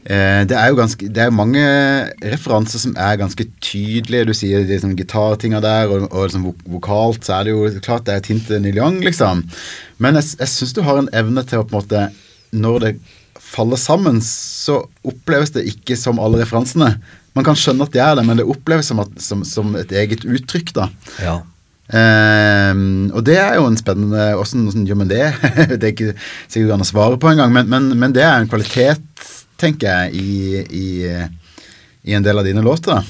eh, det er jo ganske Det er mange referanser som er ganske tydelige. Du sier de liksom, gitartinga der, og, og liksom, vok vokalt så er det jo klart det er et hint til Neil Young, liksom. Men jeg, jeg syns du har en evne til å på en måte Når det faller sammen, så oppleves det ikke som alle referansene. Man kan skjønne at det er det, men det oppleves som, at, som, som et eget uttrykk, da. Ja. Um, og det er jo en spennende Åssen gjør man det? [LAUGHS] det er ikke sikkert an å svare på engang, men, men, men det er en kvalitet, tenker jeg, i, i, i en del av dine låter. da.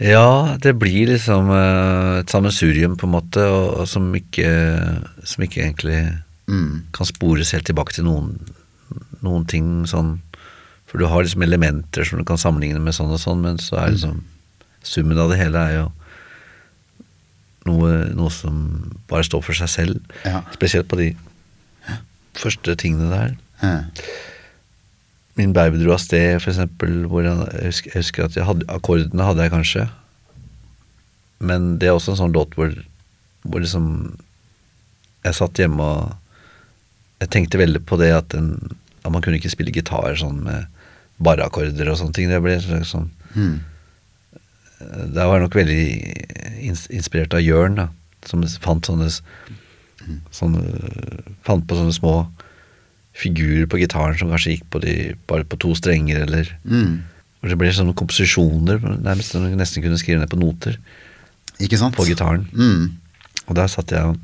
Ja, det blir liksom eh, et sammensurium, på en måte, og, og som, ikke, som ikke egentlig Mm. kan spores helt tilbake til noen, noen ting sånn For du har liksom elementer som du kan sammenligne med sånn og sånn, men så er liksom summen av det hele er jo noe, noe som bare står for seg selv. Ja. Spesielt på de første tingene der. Ja. Min baby dro av sted, for eksempel, hvor jeg, jeg, husker, jeg husker at jeg hadde, akkordene hadde jeg kanskje. Men det er også en sånn låt hvor, hvor liksom Jeg satt hjemme og Jeg tenkte veldig på det at, en, at man kunne ikke spille gitar sånn med bare akkorder og sånne ting. Det ble sånn Mm. Da var jeg nok veldig inspirert av Jørn, da. Som fant sånne, sånne Fant på sånne små figurer på gitaren som kanskje gikk på de, bare på to strenger, eller Mm. det ble sånne komposisjoner, nærmest som du nesten kunne skrive ned på noter Ikke sant? på gitaren. Mm. Og der satt jeg og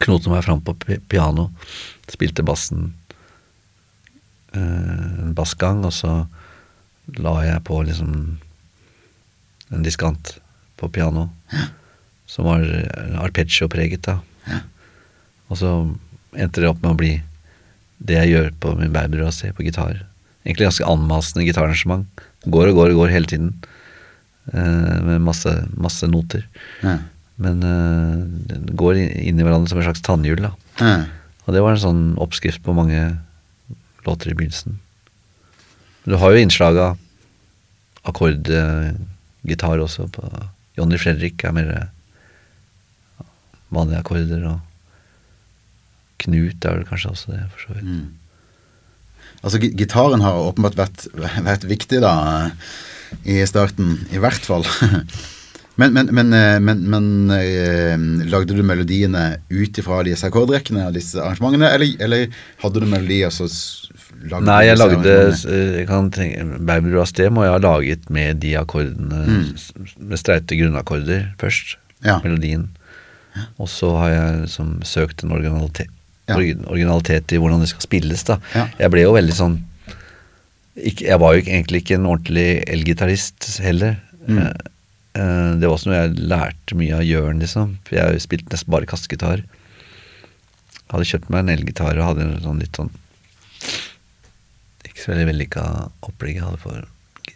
knotet meg fram på pi- piano, spilte bassen eh, en bassgang, og så la jeg på liksom en diskant på piano, som var eh, arpeggio-preget, da. Og så endte det opp med å bli det jeg gjør på min Berberase på gitar. Egentlig ganske anmasende gitararrangement. Går og går og går hele tiden. eh, med masse, masse noter. Ja. Men eh, går inn i hverandre som en slags tannhjul, da. Og det var en sånn oppskrift på mange låter i begynnelsen. Du har jo innslag av akkordgitar også på Johnny Fredrik er mer eh, vanlige akkorder, og Knut er vel kanskje også det, for så vidt. Mm. Altså, gitaren har åpenbart vært, vært viktig, da, i starten. I hvert fall. [LAUGHS] Men, men, men, eh, men, men eh, lagde du melodiene ut ifra disse akkordrekkene og disse arrangementene, eller, eller hadde du melodier så lagde Nei, jeg lagde eh, jeg kan tenke, og sted må jeg ha laget med de akkordene, Mm. med streite grunnakkorder først. Ja. Melodien. Og så har jeg liksom søkt en originalitet, Ja. originalitet i hvordan det skal spilles, da. Ja. Jeg ble jo veldig sånn ikke, Jeg var jo egentlig ikke en ordentlig elgitarist heller. Mm. Eh, eh, det var også noe jeg lærte mye av Jørn, liksom. Jeg spilte nesten bare kassegitar. Hadde kjøpt meg en elgitar og hadde en sånn litt sånn ikke så veldig vellykka opplegg jeg hadde for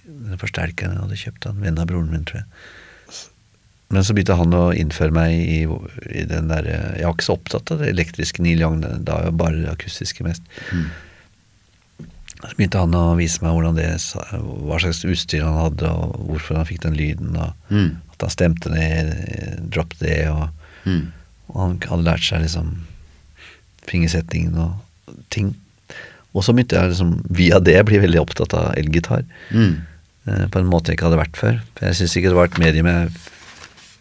den forsterkeren jeg hadde kjøpt av en venn av broren min, tror jeg. Men så begynte han å innføre meg i, i den derre Jeg var ikke så opptatt av det elektriske Neil Young, da var jeg bare det akustiske mest. Mm. Så begynte han å vise meg det, hva slags utstyr han hadde, og hvorfor han fikk den lyden, og Mm. at han stemte ned drop det, og, Mm. og han hadde lært seg liksom fingersetningen og ting. Og så begynte jeg liksom via det bli veldig opptatt av elgitar. Mm. eh, På en måte jeg ikke hadde vært før. For jeg syns ikke det var et medium jeg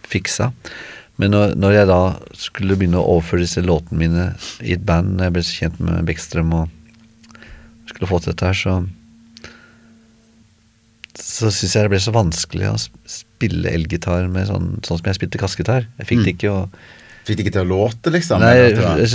fiksa. Men når, når jeg da skulle begynne å overføre disse låtene mine i et band, når jeg ble kjent med Bekkstrøm og skulle få til dette her, så så syns jeg det ble så vanskelig å spille elgitar med sånn, sånn som jeg spilte kassegitar. Jeg fikk det ikke å Fikk det ikke til å låte, liksom? Nei,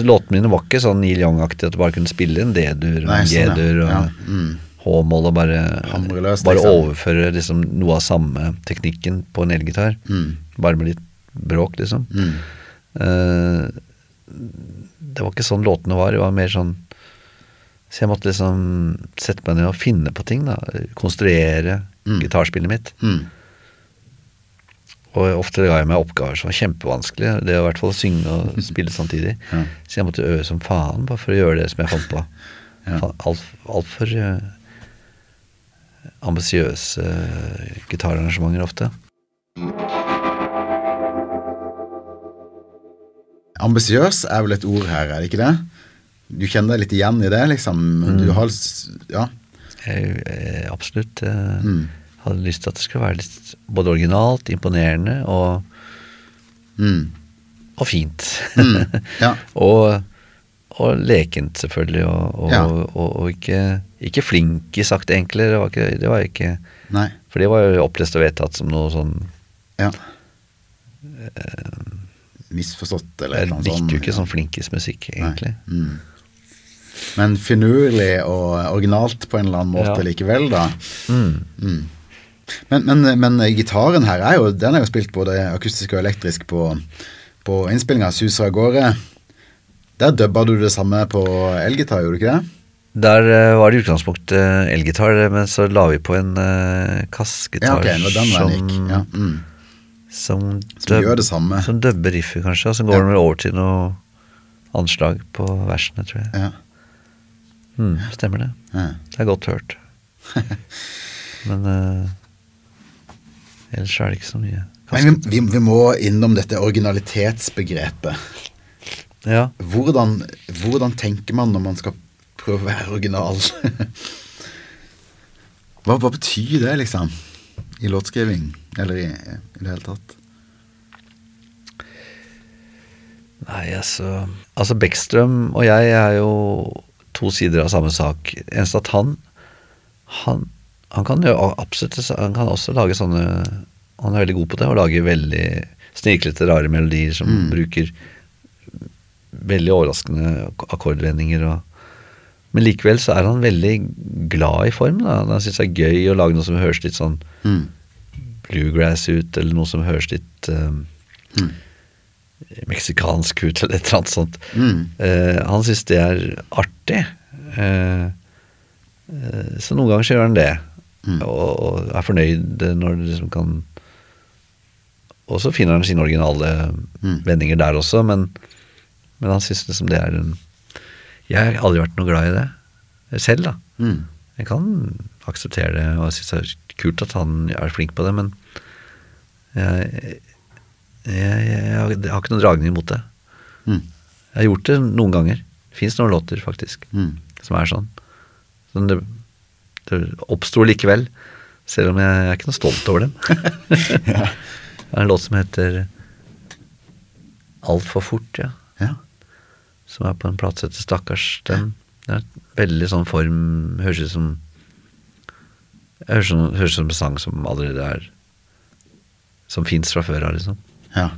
låtene mine var ikke sånn Neil Young-aktig at du bare kunne spille en D-dur og en sånn. G-dur og Ja, mm. H-mål og bare, løs, bare liksom. overføre liksom noe av samme teknikken på en elgitar. Mm. Bare med litt bråk, liksom. Mm. Uh, det var ikke sånn låtene var. Det var mer sånn Så jeg måtte liksom sette meg ned og finne på ting. da Konstruere Mm. gitarspillet mitt. Mm. Og ofte ga jeg meg oppgaver som var kjempevanskelige. Det var i hvert fall å synge og [LAUGHS] spille samtidig. Ja. Så jeg måtte øve som faen bare for å gjøre det som jeg fant på. [LAUGHS] Ja. Altfor alt for, uh, ambisiøse uh, gitararrangementer ofte. Ambisiøs er vel et ord her, er det ikke det? Du kjenner deg litt igjen i det, liksom. Mm. Du har Ja. Jeg, jeg absolutt eh, hadde lyst til at det skulle være litt både originalt, imponerende og, Mm. og fint. Ja. [LAUGHS] og, og lekent, selvfølgelig. Og, og, Ja. og, ikke, ikke flinkisakt, enklere Det var ikke, det var ikke Nei. For det var jo opplest og vedtatt som noe sånn Ja. Misforstått, eller noe sånt. Jeg likte jo ikke sånn flinkismusikk, egentlig. Mm. Men finurlig og originalt på en eller annen måte Ja. likevel, da. Mm. Mm. Men, men, men gitaren her er jo, den er jo spilt både akustisk og elektrisk på, på innspillinga 'Suser av gårde'. Der dubba du det samme på elgitar, gjorde du ikke det? Der eh, var det i utgangspunktet elgitar, men så la vi på en uh, kassgitar ja, okay, gikk. Ja. Mm. som, Som gjør det samme. Som dubber riffet, kanskje, og så går Ja. den over til noe anslag på versene, tror jeg. Ja. Mm, stemmer det. Ja. Det er godt hørt. [LAUGHS] Men uh, ellers er det ikke så mye. Men vi, vi, vi må innom dette originalitetsbegrepet. Ja. Hvordan, hvordan tenker man når man skal prøve å være original? [LAUGHS] hva, hva betyr det, liksom? I låtskriving? Eller i, i det hele tatt? Nei, altså Altså, Beckstrøm og jeg er jo to sider av samme sak. Eneste at han Han, han kan jo absolutt Han kan også lage sånne Han er veldig god på det, å lage veldig sniklete, rare melodier som bruker veldig overraskende ak- akkordvendinger og Men likevel så er han veldig glad i form. da Han syns det er gøy å lage noe som høres litt sånn Mm. bluegrass ut, eller noe som høres litt um, meksikansk ut, eller et eller annet sånt. Mm. Uh, han syns det er artig. Uh, uh, så noen ganger så gjør han det, og, og er fornøyd når det liksom kan Og så finner han sine originale vendinger der også, men, men han syns liksom det er en Jeg har aldri vært noe glad i det selv, da. Mm. Jeg kan akseptere det, og jeg syns det er kult at han er flink på det, men jeg, jeg, jeg, jeg, har, ikke noen dragning mot det. Mm. Jeg har gjort det noen ganger. Det fins noen låter, faktisk, Mm. som er sånn. Men det, det oppsto likevel, selv om jeg, jeg er ikke noe stolt over dem. [LAUGHS] Det er en låt som heter Altfor fort, ja. Ja. Som er på en plate som heter Stakkars. Den det er veldig sånn form Høres ut som Høres som, høres som en sang som allerede er Som fins fra før av, liksom. Ja.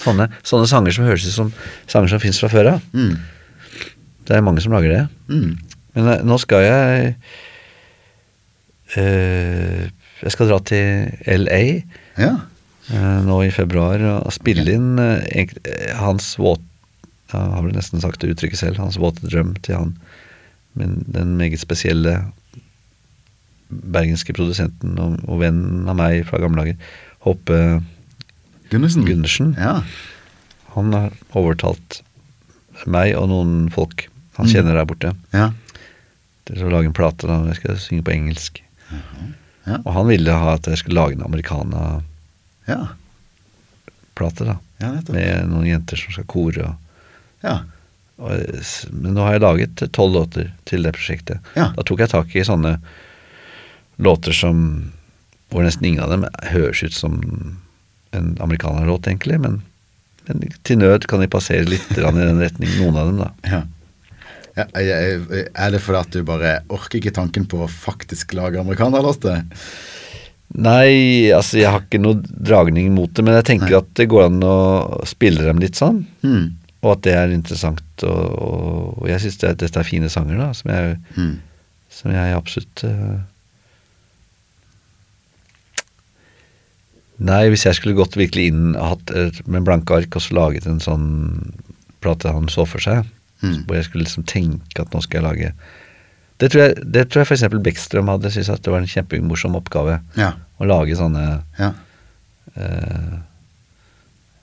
Sånne, sånne sanger som høres ut som sanger som fins fra før av. Mm. Det er mange som lager det. Mm. Men eh, nå skal jeg øh, Jeg skal dra til LA Ja. øh, nå i februar og spille inn øh, hans våt Jeg har vel nesten sagt det uttrykket selv. Hans våte drøm til han men den meget spesielle bergenske produsenten og, og vennen av meg fra gamle dager, Hoppe Gundersen. Ja. Han har overtalt meg og noen folk han kjenner der borte, Ja. til å lage en plate. da, Jeg skal synge på engelsk. Ja. Og han ville ha at jeg skulle lage en americana-plate, da. Ja. Med noen jenter som skal kore. Og, Ja. men nå har jeg laget tolv låter til det prosjektet. Ja. Da tok jeg tak i sånne låter som hvor nesten ingen av dem høres ut som en amerikanerlåt, egentlig. Men, men til nød kan de passere litt i den retning, noen av dem, da. Ja. Ja, er det fordi at du bare orker ikke tanken på å faktisk lage amerikanerlåter? Nei, altså jeg har ikke noe dragning mot det, men jeg tenker Nei. at det går an å spille dem litt sånn. Mm. Og at det er interessant. Og, og, jeg syns det, dette er fine sanger, da, som jeg, Mm. som jeg absolutt eh, Nei, hvis jeg skulle gått virkelig inn hatt, et- med blanke ark og så laget en sånn plate han så for seg, Mm. hvor jeg skulle liksom tenke at nå skal jeg lage Det tror jeg, det tror jeg f.eks. Beckstrøm hadde syntes at det var en kjempemorsom oppgave. Ja. Å lage sånne Ja. eh,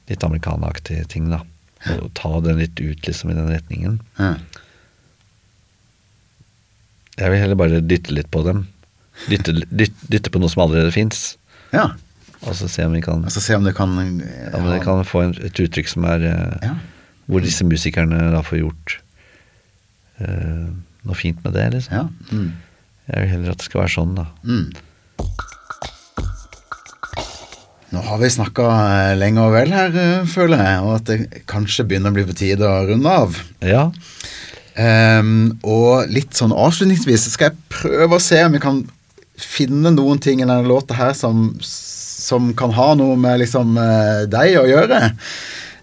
litt amerikanaktige ting, da. Og ta den litt ut, liksom, i den retningen. ja. Jeg vil heller bare dytte litt på dem. Dytte, dytte, dytte på noe som allerede fins, ja. Og så se om vi kan, Altså se om kan om det kan få en, et uttrykk som er eh, Ja. Hvor disse musikerne da får gjort uh, noe fint med det, liksom. Ja. Mm. Jeg vil heller at det skal være sånn, da. Mm. Nå har vi snakka lenge og vel her, eh, føler jeg, og at det kanskje begynner å bli på tide å runde av. Ja. Um, og litt sånn avslutningsvis skal jeg prøve å se om vi kan finne noen ting i denne låta her som, som kan ha noe med liksom eh, deg å gjøre.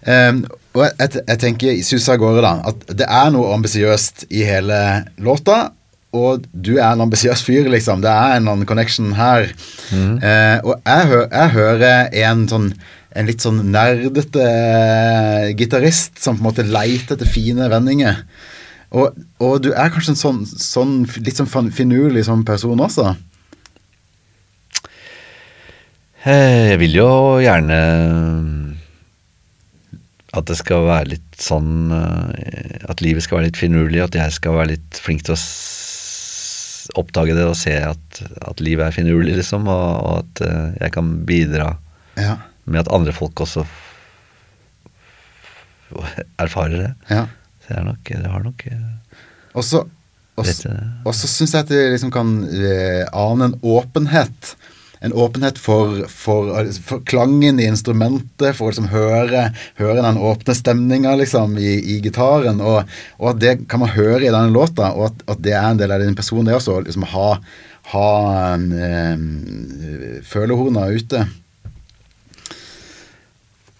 Um, og jeg, jeg, tenker, Susa av gårde, da, at det er noe ambisiøst i hele låta. Og du er en ambisiøs fyr, liksom. Det er en annen connection her. Eh, og jeg, hø jeg hører en sånn en litt sånn nerdete eh, gitarist som på en måte leiter etter fine vendinger. Og, og du er kanskje en sånn, sånn litt sånn fin- finurlig sånn person også? Eh, Jeg vil jo gjerne at det skal være litt sånn eh, At livet skal være litt finurlig, at jeg skal være litt flink til å oppdage det og se at, at livet er finurlig, liksom, og, og at eh, jeg kan bidra Ja. med at andre folk også erfarer det. ja. Så jeg, nok, jeg har nok eh, Og så syns jeg at det liksom kan uh, ane en åpenhet. En åpenhet for, for, for klangen i instrumentet, for å liksom høre, høre den åpne stemninga liksom, i, i gitaren. Og, og at det kan man høre i denne låta, og at, at det er en del av din person, det også. Liksom ha, ha eh, følehorna ute.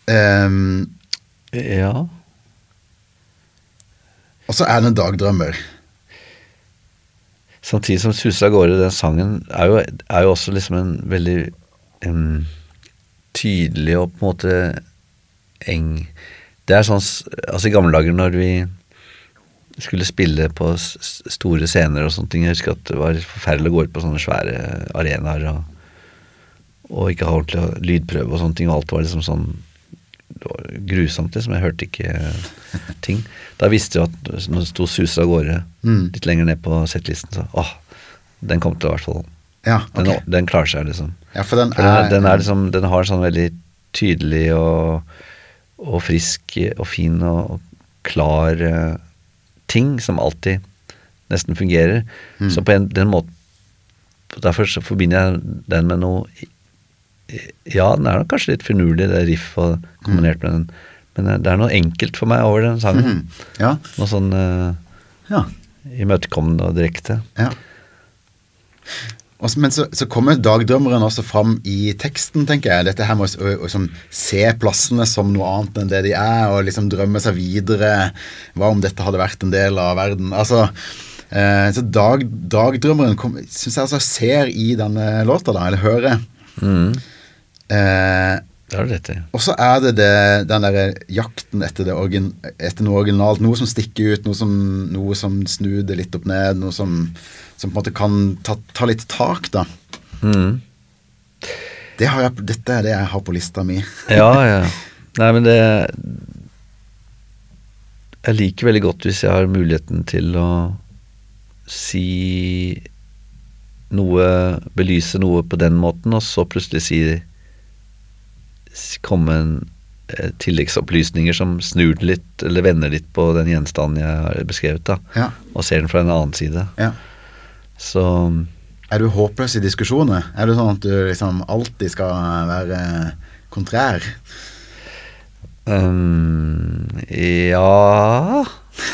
Um, Ja. og så er det en dagdrømmer. Samtidig som suser av gårde, den sangen er jo, er jo også liksom en veldig um, tydelig og på en måte eng. Det er sånn Altså, i gamle dager når vi skulle spille på store scener og sånne ting Jeg husker at det var forferdelig å gå ut på sånne svære arenaer og, og ikke ha ordentlig lydprøve og sånne ting, og alt var liksom sånn grusomt, liksom. Jeg hørte ikke ting. Da visste jeg at når det sto suser av gårde Mm. litt lenger ned på settlisten, så åh, den kom til i hvert fall Ja, den, den klarer seg, liksom. Ja, for den For den, er, den, er liksom, den har sånn veldig tydelig og, og frisk og fin og, og klar uh, ting som alltid nesten fungerer. Mm. Så på en, den måten Derfor så forbinder jeg den med noe Ja, den er nok kanskje litt finurlig, det riff og kombinert med den, men det er noe enkelt for meg over den sangen. Mhm. Ja. Noe sånn uh, ja. imøtekommende og direkte. Ja. Også, men så, så kommer dagdrømmeren også fram i teksten, tenker jeg. Dette her med å, å, å som, se plassene som noe annet enn det de er, og liksom drømme seg videre. Hva om dette hadde vært en del av verden? Altså, eh, så dag, dagdrømmeren syns jeg altså ser i denne låta, da, eller hører. Mm. Eh, Det har du rett i. og så er det, det den derre jakten etter, det origin, etter noe originalt. Noe som stikker ut, noe som, noe som snur det litt opp ned. Noe som, som på en måte kan ta, ta litt tak, da. Mm. Det har jeg, dette er det jeg har på lista mi. [LAUGHS] Ja, ja. Nei, men det Jeg liker veldig godt hvis jeg har muligheten til å si noe Belyse noe på den måten, og så plutselig si Komme en eh, tilleggsopplysninger som snur det litt, eller vender litt på den gjenstanden jeg har beskrevet, da. Ja, Og ser den fra en annen side. ja. Så Er du håpløs i diskusjoner? Er det sånn at du liksom alltid skal være kontrær? Um, ja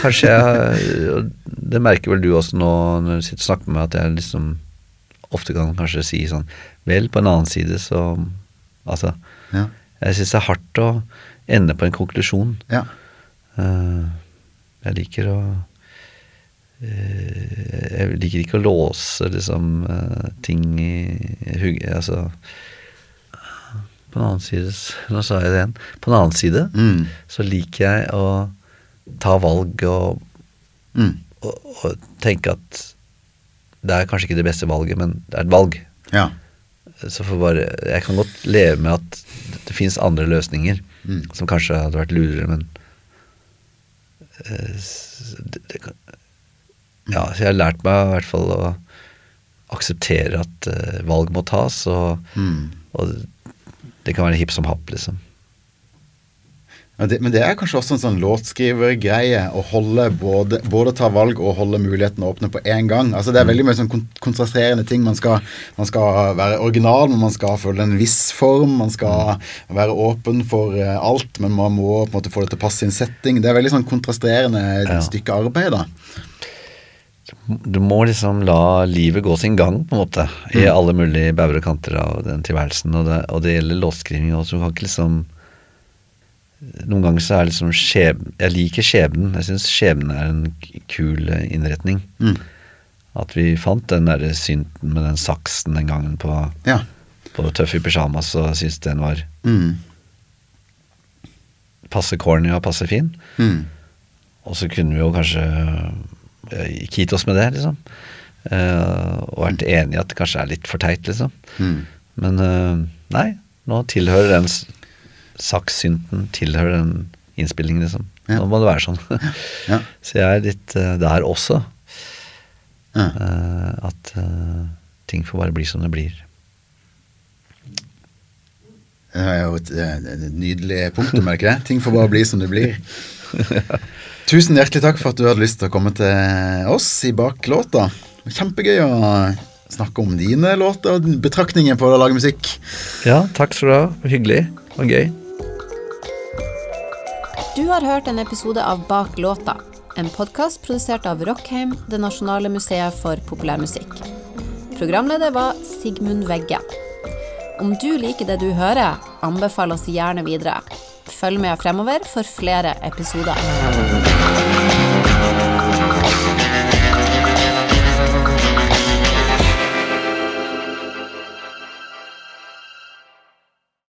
Kanskje jeg Det merker vel du også nå når du sitter og snakker med meg, at jeg liksom ofte kan kanskje si sånn Vel, på en annen side så Altså, Ja. jeg syns det er hardt å ende på en konklusjon. ja. Eh, jeg liker å eh, Jeg liker ikke å låse liksom eh, ting i Altså På den annen side Nå sa jeg det igjen. På den annen side Mm. så liker jeg å ta valg og, Mm. og, og tenke at det er kanskje ikke det beste valget, men det er et valg. Ja. Så får bare, jeg kan godt leve med at det, finnes fins andre løsninger Mm. som kanskje hadde vært lurere, men eh, det, det kan, Ja, så jeg har lært meg i hvert fall å akseptere at eh, valg må tas, og, Mm. og det kan være hipp som happ, liksom. Ja, det, men det er kanskje også en sånn låtskrivergreie å holde både, både ta valg og holde muligheten åpne på én gang. Altså Det er veldig mye sånn kon kontrasterende ting. Man skal, man skal være original, men man skal følge en viss form. Man skal være åpen for uh, alt, men man må på en måte få det til å passe en setting. Det er veldig sånn kontrasterende Ja. stykke arbeid, da. Du må liksom la livet gå sin gang, på en måte, i Mm. alle mulige bauger og kanter av den tilværelsen. Og det, og det gjelder låtskriving også. Du kan ikke liksom Noen ganger så er liksom skjeb... Jeg liker skjebnen. Jeg syns skjebnen er en kul eh, innretning. Mm. At vi fant den derre synten med den saksen den gangen på, Ja. på Tøff i pysjamas og syntes den var Mm. passe corny og passe fin. Mm. Og så kunne vi jo kanskje eh, gitt oss med det, liksom. Uh, og vært enige i at det kanskje er litt for teit, liksom. Mm. Men uh, nei, nå tilhører den sakssynten tilhører den innspillingen, liksom. Ja. Nå må det være sånn. Ja. [LAUGHS] Så jeg er litt uh, der også. Ja. Uh, at uh, ting får bare bli som det blir. Det er jo et, et nydelig punkt å merke det? Ting får bare bli som det blir. [LAUGHS] Tusen hjertelig takk for at du hadde lyst til å komme til oss i Baklåta. Kjempegøy å snakke om dine låter og betraktninger på å lage musikk. Ja, takk skal du ha. Hyggelig og gøy. Du har hørt en episode av Bak låta, en podkast produsert av Rockheim, det nasjonale museet for populærmusikk. Programleder var Sigmund Vegge. Om du liker det du hører, anbefal oss gjerne videre. Følg med fremover for flere episoder.